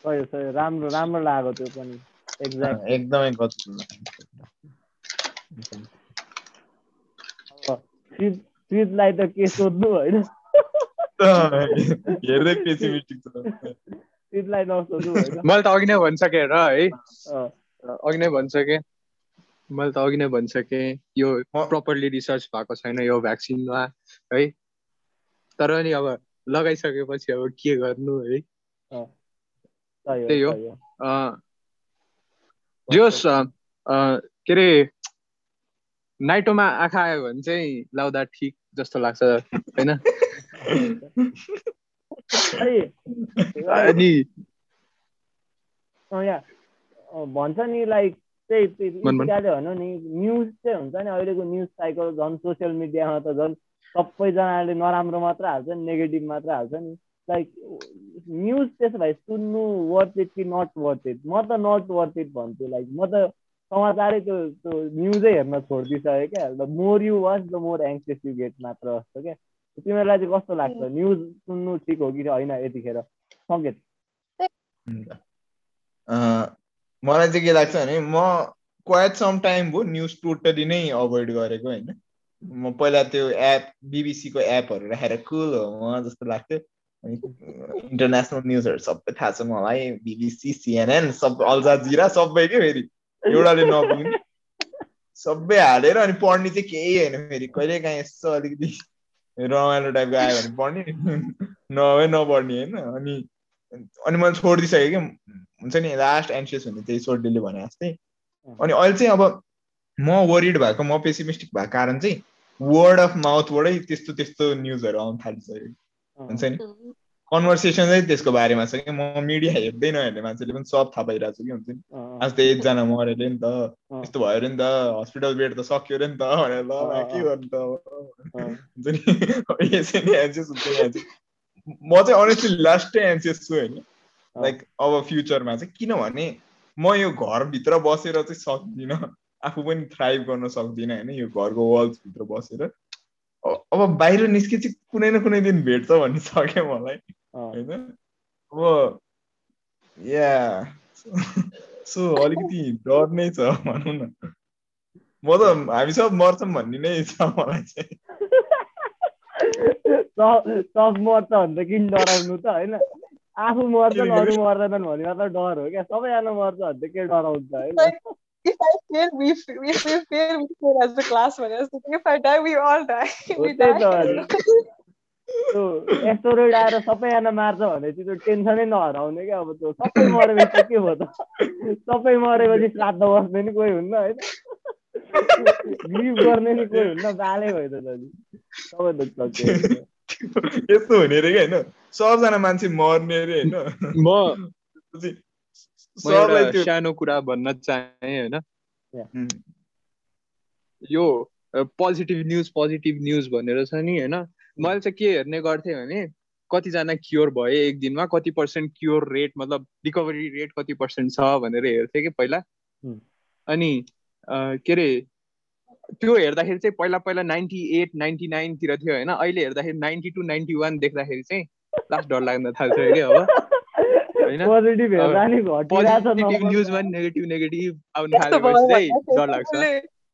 सही हो, सही हो। राम्रो राम्रो लाग्यो त्यो पनि एक्ज्याक्ट एकदमै गजब फ्रिजलाई त के सोध्नु होइन हेर्दै पेसिमिस्टिक छ फ्रिजलाई नसोध्नु होइन मैले त अघि नै भनिसकेँ र है अँ, अघि नै भनिसकेँ मैले त अघि नै भनिसकेँ यो प्रपरली रिसर्च भएको छैन यो भ्याक्सिनमा है तर नि अब लगाइसकेपछि अब के गर्नु है त्यही हो। सही हो अँ, जे होस् अँ, अँ, के अरे नाइटोमा आँखा आयो भने चाहिँ लाउँदा ठिक जस्तो लाग्छ होइन? अनि भन्छ नि लाइक त्यही भनौँ नि न्युज चाहिँ हुन्छ नि अहिलेको न्युज साइकल झन् सोसियल मिडियामा त झन् सबैजनाले नराम्रो मात्र हाल्छ नि नेगेटिभ मात्र हाल्छ नि। लाइक न्युज त्यसो भए सुन्नु वर्थ इट कि नट वर्थ इट म त नट वर्थ इट भन्छु लाइक म त समाचारै त्यो त्यो न्युजै हेर्न छोडिदिइसकेँ क्या। The more you watch the more anxious you get मात्र जस्तो क्या। तिमीहरूलाई चाहिँ कस्तो लाग्छ? न्युज सुन्नु ठिक हो कि होइन यतिखेर? सङ्केत अँ, मलाई चाहिँ के लाग्छ भने म क्वाइट सम टाइम भयो न्युज टोटली नै अभोइड गरेको होइन। म पहिला त्यो एप बिबिसीको एपहरू राखेर कुल हो म जस्तो लाग्थ्यो। अनि इन्टरनेसनल न्युजहरू सबै थाहा छ मलाई बिबिसी सिएनएन सब अल्जाजिरा सबै के फेरि। एउटाले नपुग्ने सबै हालेर अनि पढ्ने चाहिँ केही होइन फेरि कहिले काहीँ यसो अलिकति रमाइलो टाइपको आयो भने पढ्ने नभए नपढ्ने होइन अनि अनि मैले छोडिदिइसकेँ कि हुन्छ नि लास्ट एन्सियस हुने त्यही सोर्डेले भने जस्तै अनि अहिले चाहिँ अब म वरिड भएको म पेसिमिस्टिक भएको कारण चाहिँ वर्ड अफ माउथबाटै त्यस्तो त्यस्तो न्युजहरू आउनु थालिसक्यो हुन्छ नि कन्भर्सेसन चाहिँ त्यसको बारेमा छ कि? म मिडिया हेर्दै नहेर्ने मान्छेले पनि सब थाहा पाइरहेको छ कि हुन्छ नि? आज त एकजना मऱ्यो अरे नि त यस्तो भयो अरे नि त हस्पिटल बेड त सक्यो अरे नि त भनेर ल के। गर्नु त? हुन्छ नि? यसै नै एन्सियस हुन्छ म चाहिँ अनेस्टली लास्टै एन्सियस छु होइन। लाइक अब फ्युचरमा चाहिँ किनभने म यो घरभित्र बसेर चाहिँ सक्दिनँ। आफू पनि थ्राइभ गर्न सक्दिनँ होइन यो घरको वाल्सभित्र बसेर। अब बाहिर निस्के चाहिँ कुनै न कुनै दिन भेट्छ भन्ने छ क्या मलाई होइन? अब या सो अलिकति डर नै छ भनौँ न। म त हामी सब मर्छौँ भन्ने नै छ मलाई चाहिँ। सब मर्छ भने त किन डराउनु त होइन? आफू मर्छन् अरू मर्दैनन् भने मात्र डर हो क्या। सबैजना मर्छ भने त के डराउँछ होइन? if I fail, we f- if we fail, we fail as a class. Thinking, if I die, we all die. we die. त्यो एस्टोरोइड आएर सबैजना मार्छ भनेपछि त्यो टेन्सनै नहराउने क्या अब त्यो सबै मरेपछि के भयो त सबै मरेपछि श्राद्ध बस्ने नि कोही हुन्न होइन ग्रिफ गर्ने नि कोही हुन्न बालै भयो त दाजु सबै होइन। यस्तो हुने रे क्या होइन सबजना मान्छे मर्ने रे होइन सानो कुरा भन्न चाहेँ होइन यो पोजिटिभ न्युज पोजिटिभ न्युज भनेर छ नि होइन मैले चाहिँ के हेर्ने गर्थेँ भने कतिजना क्योर भए एक दिनमा कति पर्सेन्ट क्योर रेट मतलब रिकभरी रेट कति पर्सेन्ट छ भनेर हेर्थेँ कि पहिला। हुँ। अनि के अरे त्यो हेर्दाखेरि चाहिँ पहिला पहिला नाइन्टी एट नाइन्टी नाइनतिर थियो होइन? अहिले हेर्दाखेरि नाइन्टी टू नाइन्टी वान देख्दाखेरि चाहिँ लास्ट डर लाग्न थाल्छ कि अब। यस्तो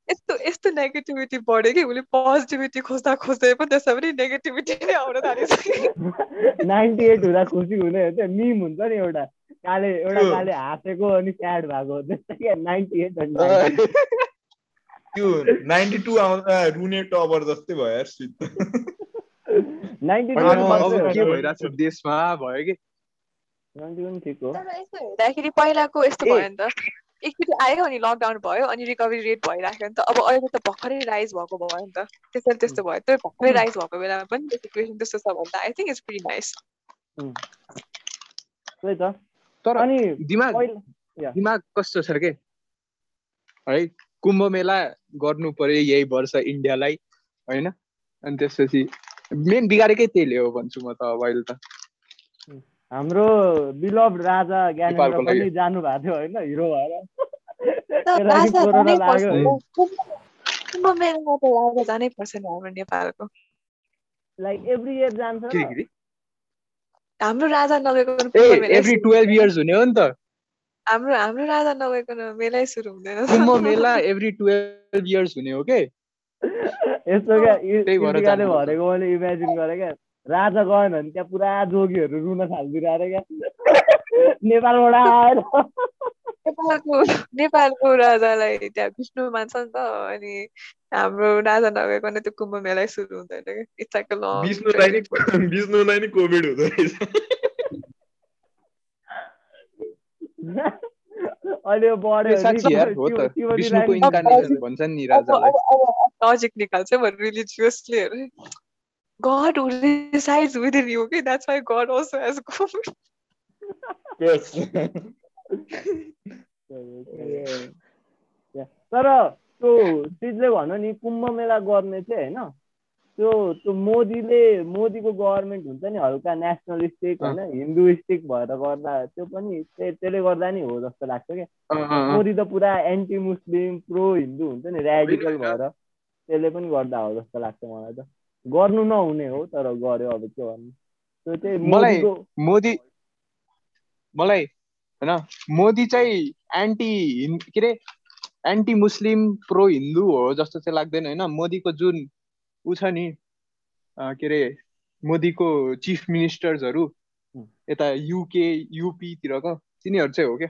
यस्तो यस्तो नेगेटिभिटी बढ्यो कि उसले पोजिटिभिटी खोज्दा खोज्दै पनि त्यसमा पनि नेगेटिभिटी नै आउन थालिसक्यो नाइन्टी एट हुँदा खुसी हुने हो त्यो मिम हुन्छ नि एउटा। काले एउटा काले हाँसेको अनि स्याड भएको त्यस्तै क्या नाइन्टी एट अनि 90 त्यो नाइन्टी टू आउँदा रुने टबर जस्तै भयो यार नाइन्टी टू के। भइरहेको छ देशमा भयो कि नाइन्टी पनि ठिक हो तर यस्तो हेर्दाखेरि पहिलाको यस्तो। भयो नि त। एकचोटि आयो अनि लकडाउन भयो अनि रिकभरी रेट भइराख्यो नि त। अब अहिले त भर्खरै राइज भएको भयो नि त। त्यसरी त्यस्तो भयो। त्यो भर्खरै राइज भएको बेलामा पनि त्यो सिचुएसन त्यस्तो छ भने त I think it's very nice त्यही त। तर अनि दिमाग दिमाग कस्तो छ के? है कुम्भ मेला गर्नु पर्यो यही वर्ष इन्डियालाई होइन? अनि त्यसपछि मेन बिगारेकै त्यसले हो भन्छु म त अब अहिले त। हाम्रो बिलभ राजा ज्ञानेन्द्र। पनि जानु भएको थियो होइन हिरो भएर। लाइक एभ्री इयर जान्छ। हाम्रो राजा नगएको एभ्री सुरु टुवेल्भ हुँदैन। इयर्स हुने हो नि त। हाम्रो हाम्रो राजा नगएको मेलै सुरु हुँदैन। Kumbh Mela every twelve years हुने हो के? यस्तो क्या। भनेको मैले इमेजिन गरेँ क्या। राजा गएन भने त्यहाँ पुरा जोगीहरू रुन थालिदिएर अरे क्या नेपालबाट आएर नेपालको नेपालको राजालाई त्यहाँ विष्णु मान्छ नि त अनि हाम्रो राजा नगएको त्यो कुम्भ मेलै सुरु हुँदैन क्या लङ विष्णुलाई नि विष्णुलाई नि कोभिड हुँदो रहेछ अहिले बढ्यो भन्छन् नि राजालाई लजिक निकाल्छ म religiously God who resides within you, okay? That's why God also has COVID. Yes. तर त्यो चिजले भन्यो नि कुम्भ मेला गर्ने चाहिँ होइन त्यो त्यो मोदीले मोदीको गभर्मेन्ट हुन्छ नि हल्का नेसनलिस्टिक होइन हिन्दुइस्टिक भएर गर्दा त्यो पनि त्य- त्यसले गर्दा नि हो जस्तो लाग्छ क्या। मोदी त पुरा एन्टी मुस्लिम प्रो हिन्दू हुन्छ नि ऱ्याडिकल भएर त्यसले पनि गर्दा हो जस्तो लाग्छ मलाई त गर्नु नहुने हो तर गर्यो अब के त्यो चाहिँ मलाई- मोदी मलाई होइन मोदी चाहिँ एन्टी हिन्- के अरे? एन्टी मुस्लिम प्रो हिन्दू हो जस्तो चाहिँ लाग्दैन होइन? मोदीको जुन ऊ छ नि के अरे मोदीको चिफ मिनिस्टर्सहरू। यता युके युपीतिरको तिनीहरू चाहिँ हो क्या?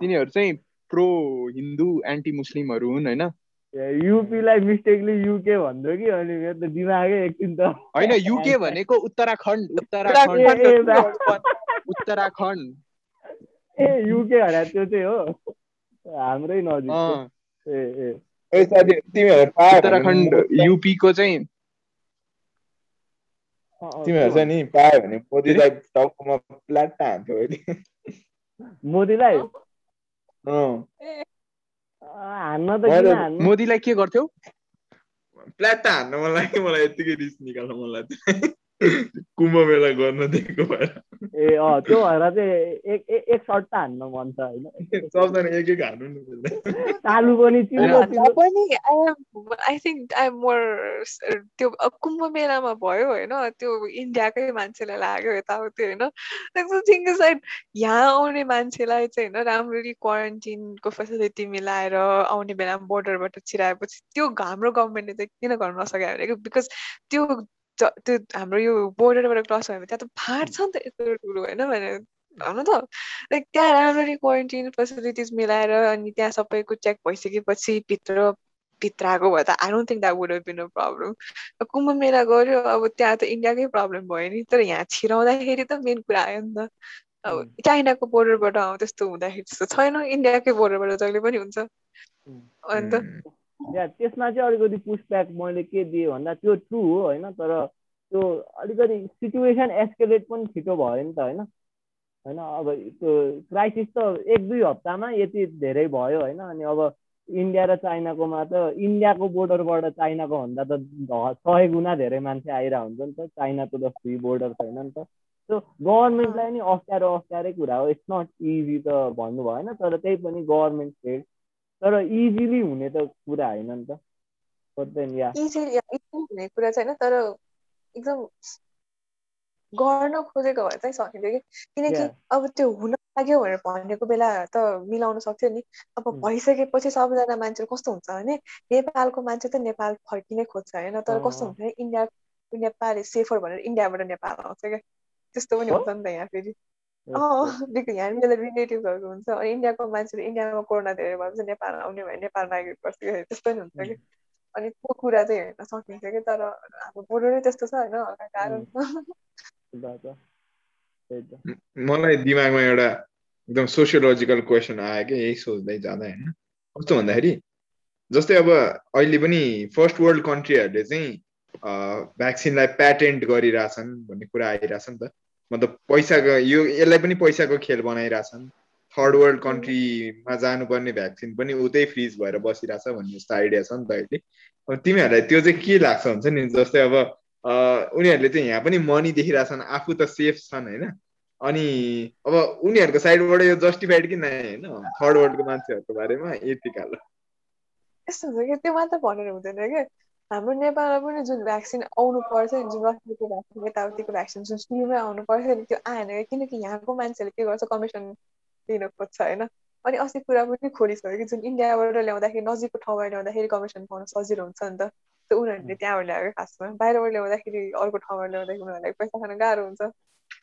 तिनीहरू चाहिँ प्रो हिन्दू एन्टी मुस्लिमहरू हुन् होइन? युपीलाई मिस्टेकली युके भन्दो कि अनि मेरो त दिमागै एकछिन त होइन युके भनेको उत्तराखण्ड उत्तराखण्ड उत्तराखण्ड ए युके भने त्यो चाहिँ हो। हाम्रै नजिक ए ए। ए साथी तिमीहरू पायो भने उत्तराखण्ड म- युपीको चाहिँ। अँ, अँ, तिमीहरू चाहिँ नि पायो भने मोदीलाई टाउकोमा प्लाट्टा हान्थ्यो अहिले। मोदीलाई? मोदीलाई के गर्थ्यौ? प्लाट्टा हान्न मन लाग्यो मलाई यत्तिकै रिस निकाल्नु मन लाग्थ्यो कुम्भ मेला गर्न दिएको भएर। ए अँ त्यो भएर चाहिँ एक एक एक सट्टा हान्न मन छ होइन। सबजना एक एक हान्नु नि। तालु पनि पनि आई थिङ्क आई मोर त्यो कुम्भ मेलामा भयो होइन त्यो इन्डियाकै मान्छेलाई लाग्यो यताउति होइन। थिङ इज लाइक यहाँ आउने मान्छेलाई चाहिँ होइन राम्ररी क्वारेन्टिनको फेसिलिटी मिलाएर आउने बेलामा बोर्डरबाट छिराएपछि त्यो हाम्रो गभर्मेन्टले चाहिँ किन गर्न नसक्यो भने बिकज त्यो त्यो हाम्रो यो बोर्डरबाट क्रस भयो भने त्यहाँ त फाट्छ नि त यत्रो ठुलो होइन भने होइन त लाइक त्यहाँ राम्ररी क्वारेन्टिन फेसिलिटिज मिलाएर अनि त्यहाँ सबैको चेक भइसकेपछि भित्र भित्र आएको भए त I don't think that would been a problem Kumbh Mela गऱ्यो अब त्यहाँ त इन्डियाकै प्रब्लम भयो नि तर यहाँ छिराउँदाखेरि त मेन कुरा आयो नि त अब। चाइनाको बोर्डरबाट आउँ त्यस्तो हुँदाखेरि त्यस्तो छैन इन्डियाकै बोर्डरबाट जहिले पनि हुन्छ अनि त या त्यसमा चाहिँ अलिकति पुसब्याक मैले के दिएँ भन्दा त्यो ट्रु हो होइन? तर त्यो अलिकति सिचुएसन एस्केलेट पनि छिटो भयो नि त होइन? होइन अब त्यो क्राइसिस त एक दुई हप्तामा यति धेरै भयो होइन? अनि अब इन्डिया र चाइनाकोमा त इन्डियाको बोर्डरबाट चाइनाको भन्दा त सय गुणा धेरै मान्छे आइरहेको हुन्छ नि त। चाइनाको त फ्री बोर्डर छैन नि त। त्यो गभर्मेन्टलाई नि अप्ठ्यारो अप्ठ्यारै कुरा हो। इट्स नट इजी त भन्नु भएन तर त्यही पनि गभर्मेन्ट तर इजिली हुने त कुरा होइन नि त. इजिली हुने कुरा चाहिँ होइन तर एकदम गर्न खोजेको भए चाहिँ सकिन्थ्यो कि किनकि. अब त्यो हुन लाग्यो भनेर भनेको बेला त मिलाउन सक्थ्यो नि अब Mm. भइसकेपछि सबजना मान्छे कस्तो हुन्छ भने नेपालको मान्छे त नेपाल फर्किनै खोज्छ होइन तर कस्तो। हुन्छ भने इन्डिया नेपाल सेफर भनेर इन्डियाबाट नेपाल आउँछ क्या त्यस्तो पनि? हुन्छ नि त यहाँ फेरि यहाँ मेरो रिलेटिभहरू हुन्छ। अनि इन्डियाको मान्छेले इन्डियामा कोरोना धेरै भएपछि नेपाल आउने भयो नेपाल माइग्रेट गर्छ क्या त्यस्तो नि हुन्छ कि। अनि त्यो कुरा चाहिँ हेर्न सकिन्छ कि तर अब बोर्डरै त्यस्तो छ होइन हल्का गाह्रो त। मलाई दिमागमा एउटा एकदम सोसियोलोजिकल क्वेसन आयो कि यही सोच्दै जाँदा होइन। कस्तो भन्दाखेरि जस्तै अब अहिले पनि फर्स्ट वर्ल्ड कन्ट्रीहरूले चाहिँ भ्याक्सिनलाई प्याटेन्ट गरिरहेछन् भन्ने कुरा आइरहेछ नि त। मतलब पैसाको यो यसलाई पनि पैसाको खेल बनाइरहेछन्। थर्ड वर्ल्ड कन्ट्रीमा जानुपर्ने भ्याक्सिन पनि उतै फ्रिज भएर बसिरहेछ भन्ने जस्तो आइडिया छ नि त अहिले। अब तिमीहरूलाई त्यो चाहिँ के लाग्छ हुन्छ नि? जस्तै अब उनीहरूले चाहिँ यहाँ पनि मनी देखिरहेछन् आफू त सेफ छन् होइन? अनि अब उनीहरूको साइडबाट यो जस्टिफाइड कि नै होइन? थर्ड वर्ल्डको मान्छेहरूको बारेमा यतिकाल। यस्तो हुन्छ कि त्यो मात्र भनेर हुँदैन क्या? हाम्रो नेपालमा पनि जुन भ्याक्सिन आउनु पर्छ नि जुन रक्सीको भ्याक्सिन यताउतिको भ्याक्सिन जुन फ्रीमै आउनु पर्छ नि त्यो आएन क्या किनकि यहाँको मान्छेले के गर्छ कमिसन लिन खोज्छ होइन? अनि अस्ति कुरा पनि खोलिसक्यो कि जुन इन्डियाबाट ल्याउँदाखेरि नजिकको ठाउँबाट ल्याउँदाखेरि कमिसन पाउन सजिलो हुन्छ नि त। त्यो उनीहरूले त्यहाँबाट ल्याएको खासमा। बाहिरबाट ल्याउँदाखेरि अर्को ठाउँबाट ल्याउँदाखेरि उनीहरूलाई पैसा खान गाह्रो हुन्छ।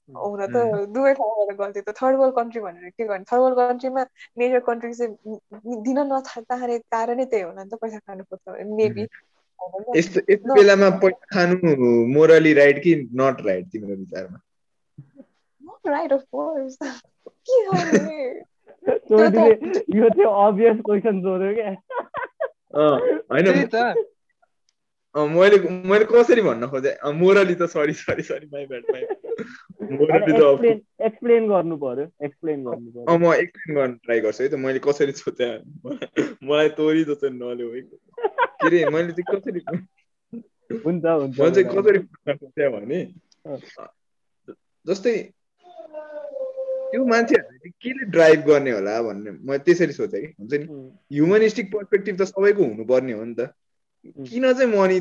हुन त दुवै ठाउँबाट गल्ती। त थर्ड वर्ल्ड कन्ट्री भनेर के गर्ने? थर्ड वर्ल्ड कन्ट्रीमा मेजर कन्ट्री चाहिँ दिन नचाहने कारणै त्यही होला नि त पैसा खानु खोज्छ मेबी यस्तो यस्तो बेलामा पैसा खानु मोरली राइट कि नट राइट तिम्रो विचारमा? Right of course. के सोधिले यो चाहिँ अभियस क्वेसन सोध्यो क्या। होइन। मैले मैले कसरी भन्न खोजेँ? मोरली त sorry sorry sorry my bad my explain गर्नु पर्यो एक्सप्लेन गर्नु पर्यो। म एक्सप्लेन गर्न ट्राई गर्छु है त मैले कसरी सोचेँ मलाई तोरी जस्तो नल्याउ है। के अरे मैले चाहिँ कसरी हुन्छ हुन्छ म चाहिँ। कसरी सोचेँ भने जस्तै त्यो मान्छेहरूले केले ड्राइभ गर्ने होला भन्ने म त्यसरी सोचेँ कि हुन्छ नि। ह्युमनिस्टिक पर्सपेक्टिभ त सबैको हुनुपर्ने हो नि त। किन चाहिँ मनी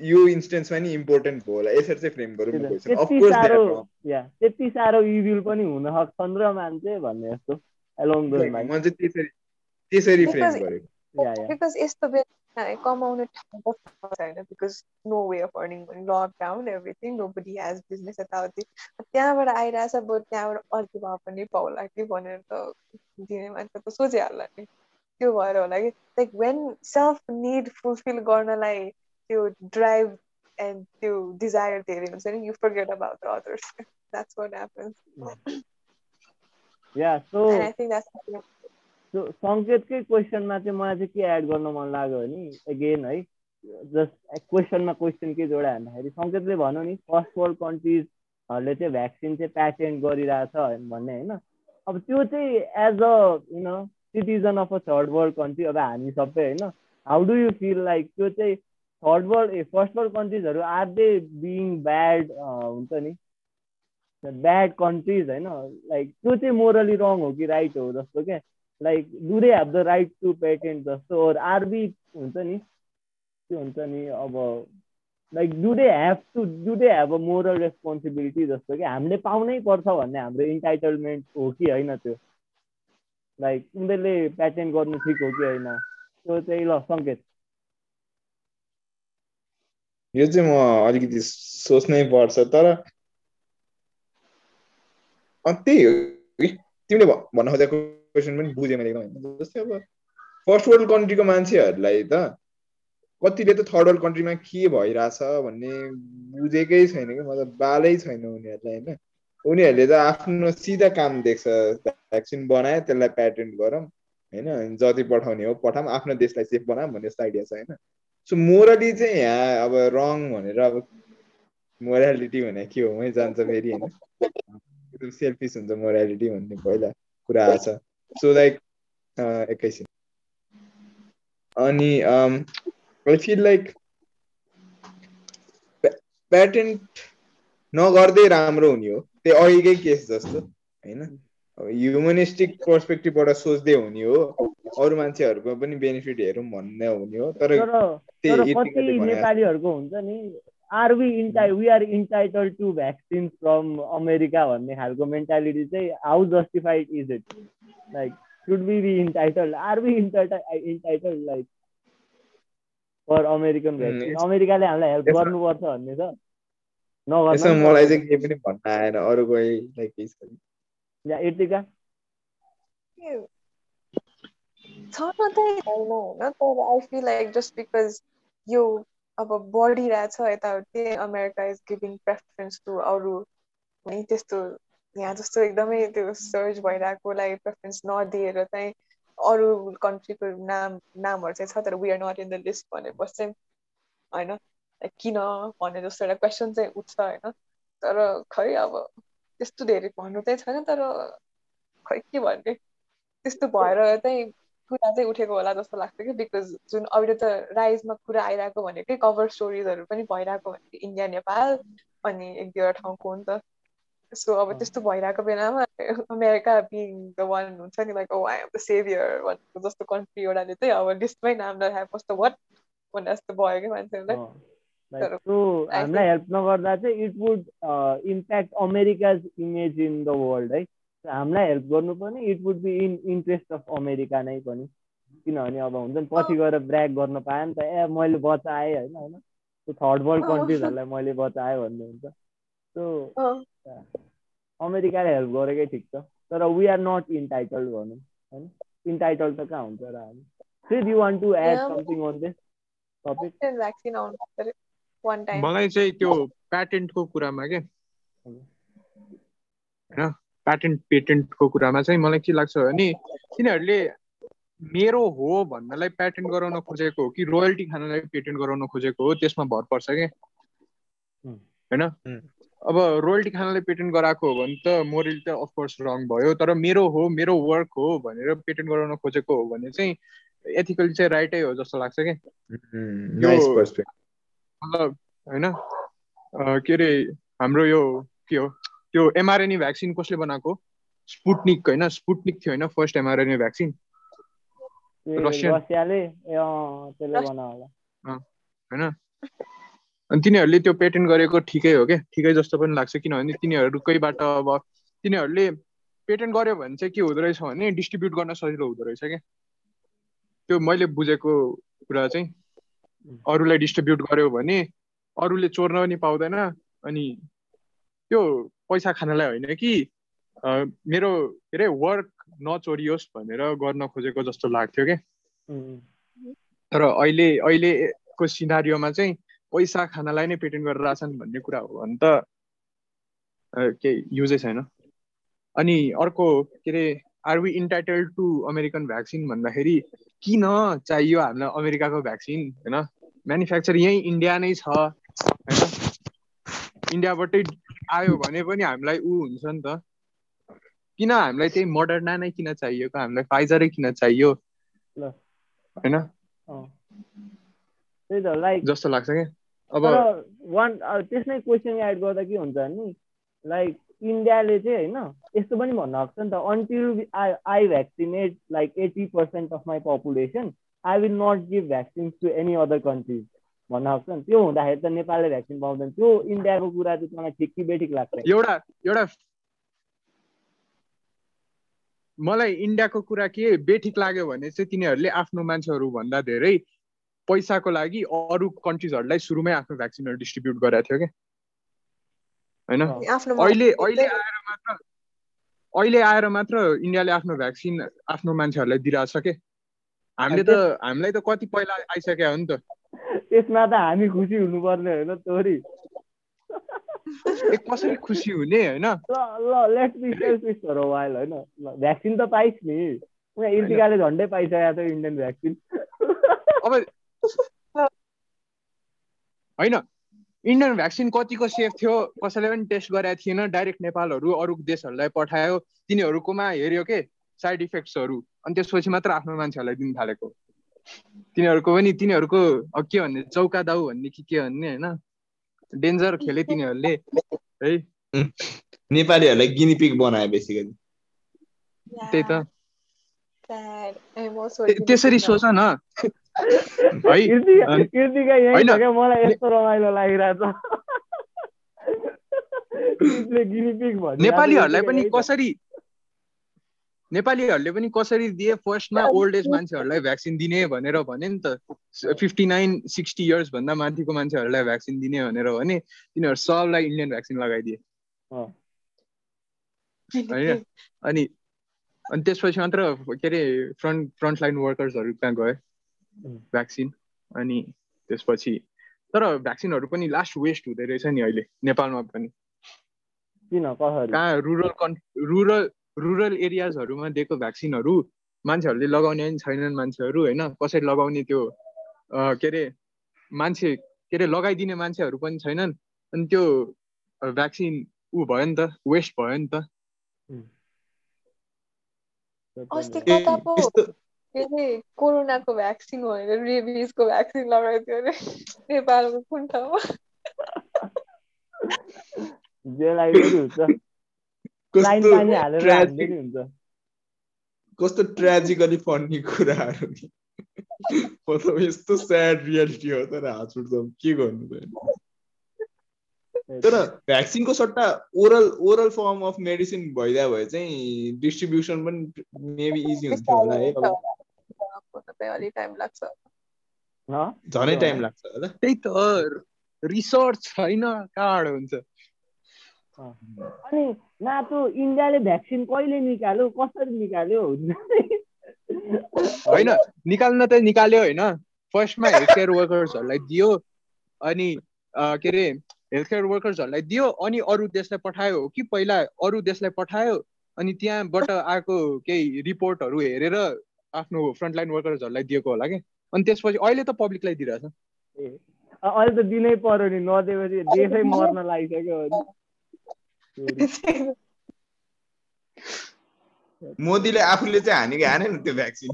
यो इन्स्टेन्समा नि इम्पोर्टेन्ट भयो होला यसरी चाहिँ फ्रेम गरौँ त्यति साह्रो या त्यति साह्रो इभिल पनि हुन सक्छन् र मान्छे भन्ने जस्तो एलोङ दोज म चाहिँ त्यसरी त्यसरी फ्रेम गरेको। या या। बिकज यस्तो बेला कमाउने ठाउँ पो छैन because no way of earning lockdown everything nobody has business यताउति। त्यहाँबाट आइरहेछ बरु त्यहाँबाट अर्को भए पनि पाउला कि भनेर त दिने मान्छे त सोचिहाल्ला नि। त्यो भएर होला कि like when self need fulfil गर्नलाई त्यो ड्राइभ एन्ड त्यो डिजायर धेरै हुन्छ नि you forget about others that's what happens yeah so so सङ्केतकै क्वेसनमा चाहिँ मलाई चाहिँ के एड गर्न मन लाग्यो भने एगेन है जस्ट क्वेसनमा क्वेसन के जोडा भन्दाखेरि सङ्केतले भन्यो नि फर्स्ट वर्ल्ड कन्ट्रिजहरूले चाहिँ भ्याक्सिन चाहिँ प्याटेन्ट गरिरहेछ भन्ने होइन? अब त्यो चाहिँ as a UN citizen of a third world country अब हामी सबै होइन? How do you feel like त्यो चाहिँ थर्ड वर्ल्ड ए फर्स्ट वर्ल्ड कन्ट्रिजहरू आर दे बिङ ब्याड हुन्छ नि? ब्याड कन्ट्रिज होइन? लाइक त्यो चाहिँ मोरली रङ हो कि राइट हो जस्तो क्या like do they have the right to patent जस्तो और आरबी हुन्छ नि? के हुन्छ नि अब like do they have to do they have a moral responsibility जस्तो कि? हामीले पाउनै पर्छ भन्ने हाम्रो इन्टाइटलमेन्ट हो कि होइन त्यो? लाइक उनीहरूले पेटेन्ट गर्नु ठिक हो कि होइन? त्यो चाहिँ ल सङ्केत। यो चाहिँ म अलिकति सोच्नै पर्छ तर त्यही हो कि तिमीले भन्न खोजेको क्वेसन पनि बुझेँ मैले एकदम जस्तै अब फर्स्ट वर्ल्ड कन्ट्रीको मान्छेहरूलाई त कतिले त थर्ड वर्ल्ड कन्ट्रीमा के भइरहेछ भन्ने बुझेकै छैन कि मतलब बालै छैन उनीहरूलाई होइन उनीहरूले त आफ्नो सिधा काम देख्छ भ्याक्सिन बनायो त्यसलाई प्याटेन्ट गरौँ होइन जति पठाउने हो पठाऊँ आफ्नो देशलाई सेफ बनाऊँ भन्ने जस्तो आइडिया छ होइन सो मोरली चाहिँ यहाँ अब रङ भनेर अब मोरालिटी भने के हो? मै जान्छ फेरि होइन। सेल्फिस हुन्छ मोरालिटी भन्ने पहिला कुरा आएको छ सो लाइक एकैछिन। अनि आई फिल लाइक प्याटेन्ट नगर्दै राम्रो हुने हो। त्यो अघिकै केस जस्तो होइन? ह्युमनिस्टिक पर्सपेक्टिभबाट सोच्दै हुने हो। अरू मान्छेहरूको पनि बेनिफिट हेरौँ भन्ने हुने हो तर नेपालीहरूको हुन्छ नि are we enti we are entitled to vaccine from America भन्ने खालको मेन्टालिटी चाहिँ how justified is it like should be be entitled are we entitled entitled like for American vaccine अमेरिकाले हामीलाई हेल्प गर्नुपर्छ भन्ने छ। नगर्न मलाई। चाहिँ केही पनि भन्न आएन अरू कोहीलाई केही छैन या यतिका छन चाहिँ होइन होइन तर I feel like just because यो अब बढिरहेछ यताउति America is giving preference to अरू है त्यस्तो यहाँ जस्तो एकदमै त्यो सर्च भइरहेकोलाई प्रेफरेन्स नदिएर चाहिँ अरू कन्ट्रीको नाम नामहरू चाहिँ छ तर we are not in the list भनेपछि चाहिँ होइन किन भन्ने जस्तो एउटा क्वेसन चाहिँ उठ्छ होइन तर खै अब त्यस्तो धेरै भन्नु चाहिँ छैन तर खै के भन्ने त्यस्तो भएर चाहिँ कुरा चाहिँ उठेको होला जस्तो लाग्छ कि बिकज जुन अहिले त राइजमा कुरा आइरहेको भनेकै कभर स्टोरिजहरू पनि भइरहेको भनेको इन्डिया नेपाल अनि एक दुईवटा ठाउँको हो नि त सो अब त्यस्तो भइरहेको बेलामा अमेरिका बिङ द वान हुन्छ नि like oh I am the saviour भनेको जस्तो कन्ट्री एउटाले चाहिँ अब लिस्टमै नाम नराखे कस्तो वाट भन्ने जस्तो भयो कि मान्छेहरूलाई सो हामीलाई हेल्प नगर्दा चाहिँ it would impact America's image in the world है। हामीलाई हेल्प गर्नु पनि it would be in interest of America नै पनि। किनभने अब हुन्छ नि पछि गएर ब्रेक गर्न पाएँ नि त ए मैले बचाएँ होइन होइन। त्यो थर्ड वर्ल्ड। कन्ट्रिजहरूलाई मैले बचाएँ भन्ने हुन्छ। सो अमेरिकाले हेल्प गरेकै ठिक छ। तर वी आर नट इन्टाइटल्ड भनौँ होइन। इन्टाइटल त कहाँ हुन्छ र हामी? फेरि you want to add. Something on this topic vaccine आउनु पऱ्यो। वान टाइम मलाई चाहिँ त्यो प्याटेन्टको कुरामा के? होइन? प्याटेन्ट पेटेन्टको कुरामा चाहिँ मलाई के लाग्छ भने तिनीहरूले मेरो हो भन्नलाई प्याटेन्ट गराउन खोजेको हो कि रोयल्टी खानलाई पेटेन्ट गराउन खोजेको हो त्यसमा भर पर्छ क्या होइन? अब रोयल्टी खानलाई पेटेन्ट गराएको हो भने त मोरल त अफकोर्स रङ भयो तर मेरो हो मेरो वर्क हो भनेर पेटेन्ट गराउन खोजेको हो भने चाहिँ एथिकली चाहिँ राइटै हो जस्तो लाग्छ कि? मतलब होइन? अ, के अरे हाम्रो यो के हो? त्यो एमआरएनए भ्याक्सिन कसले बनाएको? स्पुटनिक होइन? स्पुटनिक थियो होइन? फर्स्ट एमआरएनए भ्याक्सिन होइन? अनि तिनीहरूले त्यो पेटेन्ट गरेको ठिकै हो क्या ठिकै जस्तो पनि लाग्छ किनभने तिनीहरूकैबाट अब तिनीहरूले पेटेन्ट गर्यो भने चाहिँ के हुँदो रहेछ भने डिस्ट्रिब्युट गर्न सजिलो हुँदो रहेछ क्या त्यो मैले बुझेको कुरा चाहिँ अरूलाई डिस्ट्रिब्युट गर्यो भने अरूले चोर्न पनि पाउँदैन अनि त्यो पैसा खानलाई होइन कि मेरो के अरे वर्क नचोरियोस् भनेर गर्न खोजेको जस्तो लाग्थ्यो क्या तर अहिले अहिलेको सिनारीमा चाहिँ पैसा खानलाई नै पेटेन्ट गरेर भन्ने कुरा हो भने त केही युजै छैन। अनि अर्को के अरे are we entitled to American vaccine भन्दाखेरि किन चाहियो हामीलाई अमेरिकाको भ्याक्सिन होइन? म्यानुफ्याक्चर यहीँ इन्डिया नै छ होइन? इन्डियाबाटै आयो भने पनि हामीलाई ऊ हुन्छ नि त। किन हामीलाई त्यही मोडर्ना नै किन चाहिएको हामीलाई फाइजरै किन चाहियो। होइन? अँ। त्यही त लाइक जस्तो लाग्छ क्या। अब वान त्यसमै क्वेसन एड गर्दा के हुन्छ भने लाइक इन्डियाले चाहिँ होइन यस्तो पनि भन्न सक्छ नि त until I I vaccinate like eighty percent of my population I will not give vaccines to any other countries भन्न सक्छ नि त्यो हुँदाखेरि त नेपालले भ्याक्सिन पाउँदैन। त्यो इन्डियाको कुरा चाहिँ मलाई ठिक कि बेठिक लाग्छ। एउटा एउटा मलाई इन्डियाको कुरा के बेठिक लाग्यो भने चाहिँ तिनीहरूले आफ्नो मान्छेहरू भन्दा धेरै पैसाको लागि अरू कन्ट्रिजहरूलाई सुरुमै आफ्नो भ्याक्सिनहरू डिस्ट्रिब्युट गरेको थियो क्या। होइन? अहिले आएर मात्र अहिले आएर मात्र इन्डियाले आफ्नो भ्याक्सिन आफ्नो मान्छेहरूलाई दिइरहेछ के? हामीले त हामीलाई त कति पहिला आइसक्यो हो नि त। त्यसमा त हामी खुसी हुनुपर्ने होइन तोरी। कसरी खुसी हुने होइन? ल ल let be selfish for while होइन? ल भ्याक्सिन त पाइस् नि। उहाँ इर्तिकाले झन्डै पाइसकेको थियो इन्डियन भ्याक्सिन अब होइन। इन्डियन भ्याक्सिन कतिको सेफ थियो? कसैले पनि टेस्ट गरेको थिएन। डाइरेक्ट नेपालहरू अरू देशहरूलाई पठायो। तिनीहरूकोमा हेऱ्यो के? साइड इफेक्ट्सहरू। अनि त्यसपछि मात्र आफ्नो मान्छेहरूलाई दिन थालेको। तिनीहरूको पनि तिनीहरूको के भन्ने? चौका दाउ भन्ने कि के भन्ने होइन? डेन्जर खेले तिनीहरूले। है? नेपालीहरूलाई गिनिपिक बनायो बेसिकली त्यही त। त्यसरी। सोच न। मलाई यस्तो रमाइलो नेपालीहरूलाई पनि। कसरी नेपालीहरूले पनि कसरी दिए फर्स्टमा ओल्ड एज मान्छेहरूलाई भ्याक्सिन दिने भनेर भने नि त फिफ्टी नाइन सिक्सटी इयर्स भन्दा माथिको मान्छेहरूलाई भ्याक्सिन दिने भनेर भने तिनीहरू सबलाई इन्डियन भ्याक्सिन लगाइदिए अँ। होइन अनि अनि त्यसपछि मात्र के अरे फ्रन्ट फ्रन्ट लाइन वर्कर्सहरू कहाँ गए. भ्याक्सिन अनि त्यसपछि तर भ्याक्सिनहरू पनि लास्ट वेस्ट हुँदै रहेछ नि अहिले नेपालमा पनि। किन कहाँ रुरल कन् रुरल रुरल एरियाजहरूमा दिएको भ्याक्सिनहरू मान्छेहरूले लगाउने पनि छैनन् मान्छेहरू होइन? कसरी लगाउने त्यो के अरे मान्छे के अरे लगाइदिने मान्छेहरू पनि छैनन्। अनि त्यो भ्याक्सिन ऊ भयो नि त वेस्ट भयो नि त। के अरे कोरोनाको भ्याक्सिन भनेर रेबिजको भ्याक्सिन लगाइदियो अरे नेपालको कुन ठाउँमा कस्तो ट्राजिक ट्रेजिकली फन्नी कुराहरू नि मतलब यस्तो स्याड रियालिटी हो तर हाँस उठ्छ के गर्नु तर भ्याक्सिनको सट्टा oral oral form of medicine भइदियो भए चाहिँ डिस्ट्रिब्युसन पनि मेबी इजी हुन्थ्यो होला है अब अलिक टाइम लाग्छ न? झनै टाइम लाग्छ होला त्यही त रिसर्च छैन हुन्छ अनि न त इन्डियाले भ्याक्सिन कहिले निकाल्यो कसरी निकाल्यो होइन निकाल्न त निकाल्यो होइन फर्स्टमा हेल्थ केयर वर्कर्सहरूलाई दियो अनि के अरे हेल्थ केयर वर्कर्सहरूलाई दियो अनि अरू देशलाई पठायो हो कि पहिला अरू देशलाई पठायो अनि त्यहाँबाट आएको केही रिपोर्टहरू हेरेर आफ्नो फ्रन्टलाइन वर्कर्सहरूलाई दिएको होला कि? अनि त्यसपछि अहिले त पब्लिकलाई दिइरहेछ। अहिले त दिनै पर्यो नि नदिएपछि देशै मर्न लागिसक्यो। मोदीले आफूले चाहिँ हानेको हाने नि त्यो भ्याक्सिन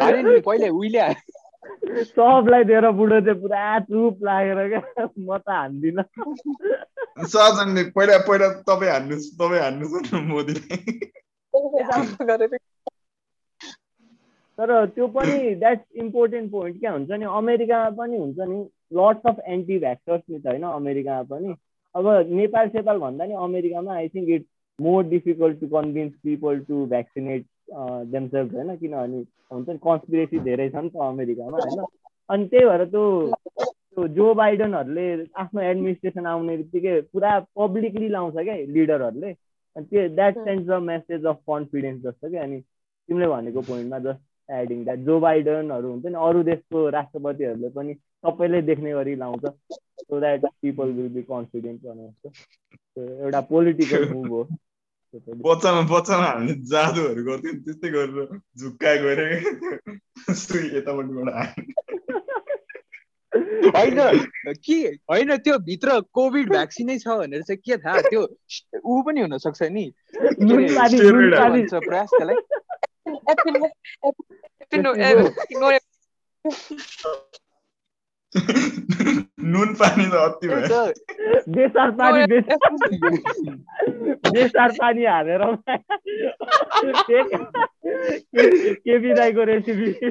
हाने नि पहिले उहिले हाने। सबलाई दिएर बुढो चाहिँ पुरा चुप लागेर क्या म त हान्दिनँ। सहजनले पहिला पहिला तपाईँ हान्नुहोस् तपाईँ हान्नुहोस् न मोदीलाई। गरेर। तर त्यो पनि द्याट्स इम्पोर्टेन्ट पोइन्ट क्या हुन्छ नि? अमेरिकामा पनि हुन्छ नि लट्स अफ एन्टी भ्याक्सर्स नि त होइन अमेरिकामा पनि। अब नेपाल सेपाल भन्दा नि अमेरिकामा I think it's more difficult to convince people to vaccinate themselves होइन। किनभने हुन्छ नि कन्सपिरेसी धेरै छ नि त अमेरिकामा होइन। अनि त्यही भएर त्यो त्यो जो बाइडनहरूले आफ्नो एडमिनिस्ट्रेसन आउने बित्तिकै पुरा पब्लिकली लाउँछ क्या लिडरहरूले अनि त्यो that sense the message of confidence जस्तो क्या। अनि तिमीले भनेको पोइन्टमा जस्ट एडिङ द्याट जो बाइडनहरू हुन्छ नि अरू देशको राष्ट्रपतिहरूले पनि सबैले देख्ने गरी लाउँछ so that people will be confident भने जस्तो एउटा पोलिटिकल मुभ हो। बच्चामा बच्चामा हामीले जादुहरू गर्थ्यौँ नि त्यस्तै गरेर झुक्का गएर सुई यतापट्टिबाट होइन के होइन त्यो भित्र कोभिड भ्याक्सिनै छ भनेर चाहिँ के थाहा त्यो ऊ पनि हुन सक्छ नि नुन पानी नुन त अति भयो बेसार पानी बेस- बेसार पानी हालेर केपी राईको रेसिपी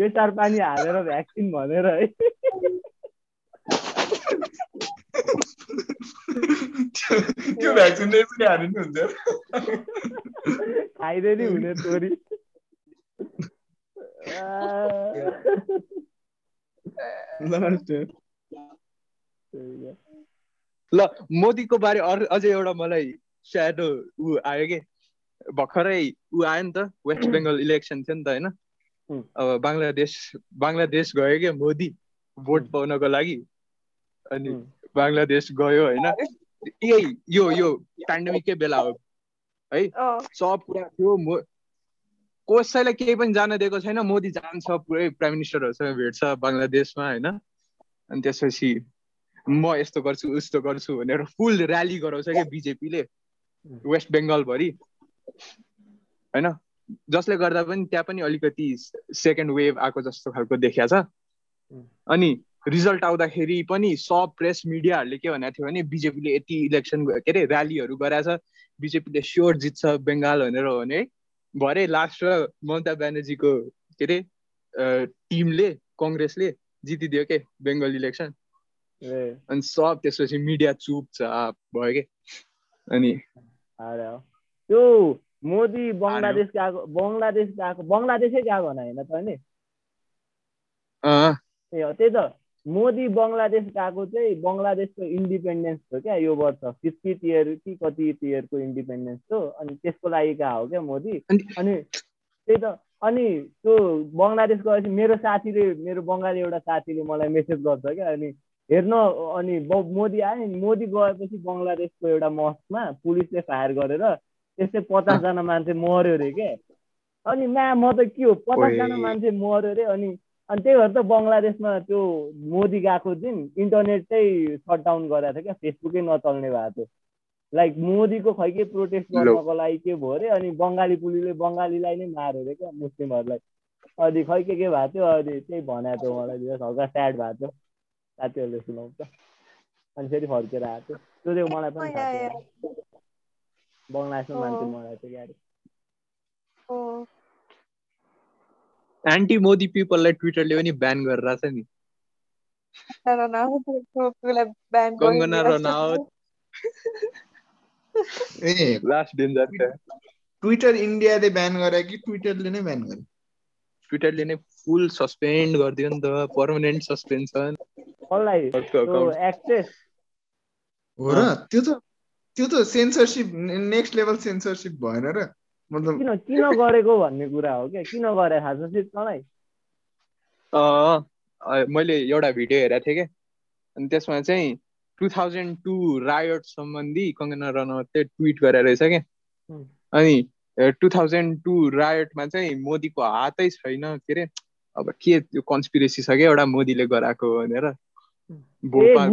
बेसार पानी हालेर भ्याक्सिन भनेर है त्यो भ्याक्सिन चाहिँ यसरी हालिनु हुन्छ खाइदिए नि हुने तोरी ल मोदीको बारे अरू अझै एउटा मलाई स्याडो ऊ आयो कि? भर्खरै ऊ आयो नि त वेस्ट बेङ्गल इलेक्सन थियो नि त होइन? हुँ। अब बङ्गलादेश बङ्गलादेश गयो क्या मोदी? भोट पाउनको लागि। अनि। बङ्गलादेश गयो होइन? यही यो यो पेन्डेमिककै बेला हो। है? सब कुरा थियो कसैलाई केही पनि जान दिएको छैन। मोदी जान्छ पुरै प्राइम मिनिस्टरहरूसँग भेट्छ बङ्गलादेशमा होइन? अनि त्यसपछि म यस्तो गर्छु उस्तो गर्छु भनेर फुल ऱ्याली गराउँछ क्या बिजेपीले वेस्ट बेङ्गलभरि होइन? जसले गर्दा पनि त्यहाँ पनि अलिकति सेकेन्ड वेभ आएको जस्तो खालको देखिया छ। अनि रिजल्ट आउँदाखेरि पनि सब प्रेस मिडियाहरूले के भनेको थियो भने बिजेपीले यति इलेक्सन के अरे ऱ्यालीहरू गराएछ। बिजेपीले स्योर जित्छ बेङ्गाल भनेर भने है भरे लास्ट र ममता ब्यानर्जीको के अरे टिमले कङ्ग्रेसले जितिदियो के बेङ्गल इलेक्सन? ए। अनि सब त्यसपछि मिडिया चुपचाप भयो के? अनि। त्यो मोदी बङ्गलादेश गएको बङ्गलादेश गएको बङ्गलादेशै गएको होइन त नि ए त्यही त। मोदी बङ्गलादेश गएको चाहिँ बङ्गलादेशको इन्डिपेन्डेन्स हो क्या यो वर्ष। फिफ्टिथ इयर कि कति इयरको इन्डिपेन्डेन्स हो अनि त्यसको लागि गएको हो क्या मोदी? अनि- त्यही त अनि त्यो बङ्गलादेश गएपछि मेरो साथीले मेरो बङ्गाली एउटा साथीले मलाई मेसेज गर्छ क्या अनि हेर्न अनि मोदी आयो नि मोदी गएपछि बङ्गलादेशको एउटा मस्कमा पुलिसले फायर गरेर त्यस्तै पचासजना मान्छे मऱ्यो अरे के। अनि म्या म त के हो पचासजना। मान्छे मऱ्यो अरे अनि अनि त्यही भएर त बङ्गलादेशमा त्यो मोदी गएको दिन इन्टरनेट चाहिँ सटडाउन गरेको थियो क्या फेसबुकै नचल्ने भएको थियो। लाइक मोदीको खै के प्रोटेस्ट। गर्नको लागि के भयो अरे अनि बङ्गाली पुलिसले बङ्गालीलाई नै मार्यो अरे क्या मुस्लिमहरूलाई। अनि खै के के भएको थियो अनि त्यही भनेको थियो मलाई हल्का स्याड भएको थियो। साथीहरूले सुनाउँछ। अनि फेरि फर्केर आएको थियो। त्यो चाहिँ मलाई पनि थाहा थियो बङ्गलादेशमा मान्छे। मरेको थियो एन्टी मोदी पिपललाई ट्विटरले पनि ब्यान गरेर छ नि। Kangana Ranaut uh last danger Twitter इन्डियाले ब्यान गरे कि ट्विटरले नै ब्यान गरे? ट्विटरले नै फुल सस्पेन्ड गरिदियो नि त पर्मानेन्ट सस्पेन्सन कसलाई त्यो एक्ट्रेस हो र त्यो त त्यो त सेन्सरसिप नेक्स्ट लेभल सेन्सरसिप भएन र। मतलब किन किन गरेको भन्ने कुरा हो क्या? किन गरे थाहा छ तँलाई? मैले एउटा भिडियो हेरेको थिएँ क्या। अनि त्यसमा चाहिँ टु थाउजन्ड टू रायट सम्बन्धी कङ्गना रनौतले ट्विट गरेर रहेछ क्या। हुँ। अनि टु थाउजन्ड टू रायटमा चाहिँ मोदीको हातै छैन के अरे? अब के त्यो कन्सपिरेसी छ क्या? एउटा मोदीले गराएको भनेर। भोपाल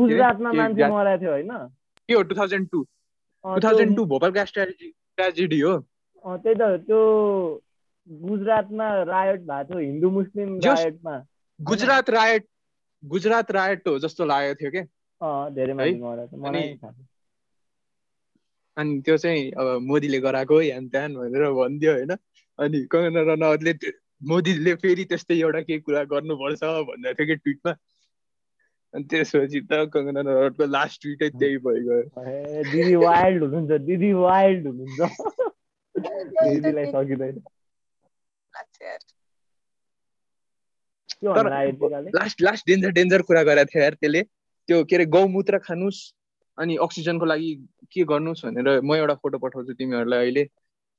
के हो? Two thousand two. Two thousand two भोपालका tragedy tragedy हो। त्यही त त्यो गुजरातमा रायट भएको थियो हिन्दू मुस्लिम रायटमा गुजरात रायट गुजरात रायट हो जस्तो लागेको थियो अँ धेरै अनि- त्यो चाहिँ अब मोदीले गराएको ह्यान त्यान भनेर भनिदियो होइन? अनि कङ्गना रनवतले मोदीले फेरि त्यस्तै एउटा केही कुरा गर्नुपर्छ भन्दै थियो कि ट्विटमा? अनि त्यसपछि त कङ्गना रनवतको लास्ट ट्विटै त्यही भइगयो। दिदी वाइल्ड हुनुहुन्छ दिदी वाइल्ड हुनुहुन्छ। दिदीलाई सकिँदैन? लास्ट लास्ट डेन्जर डेन्जर कुरा गरेको थियो यार त्यसले त्यो के अरे गौमूत्र खानुहोस् अनि अक्सिजनको लागि के गर्नुहोस् भनेर म एउटा फोटो पठाउँछु तिमीहरूलाई अहिले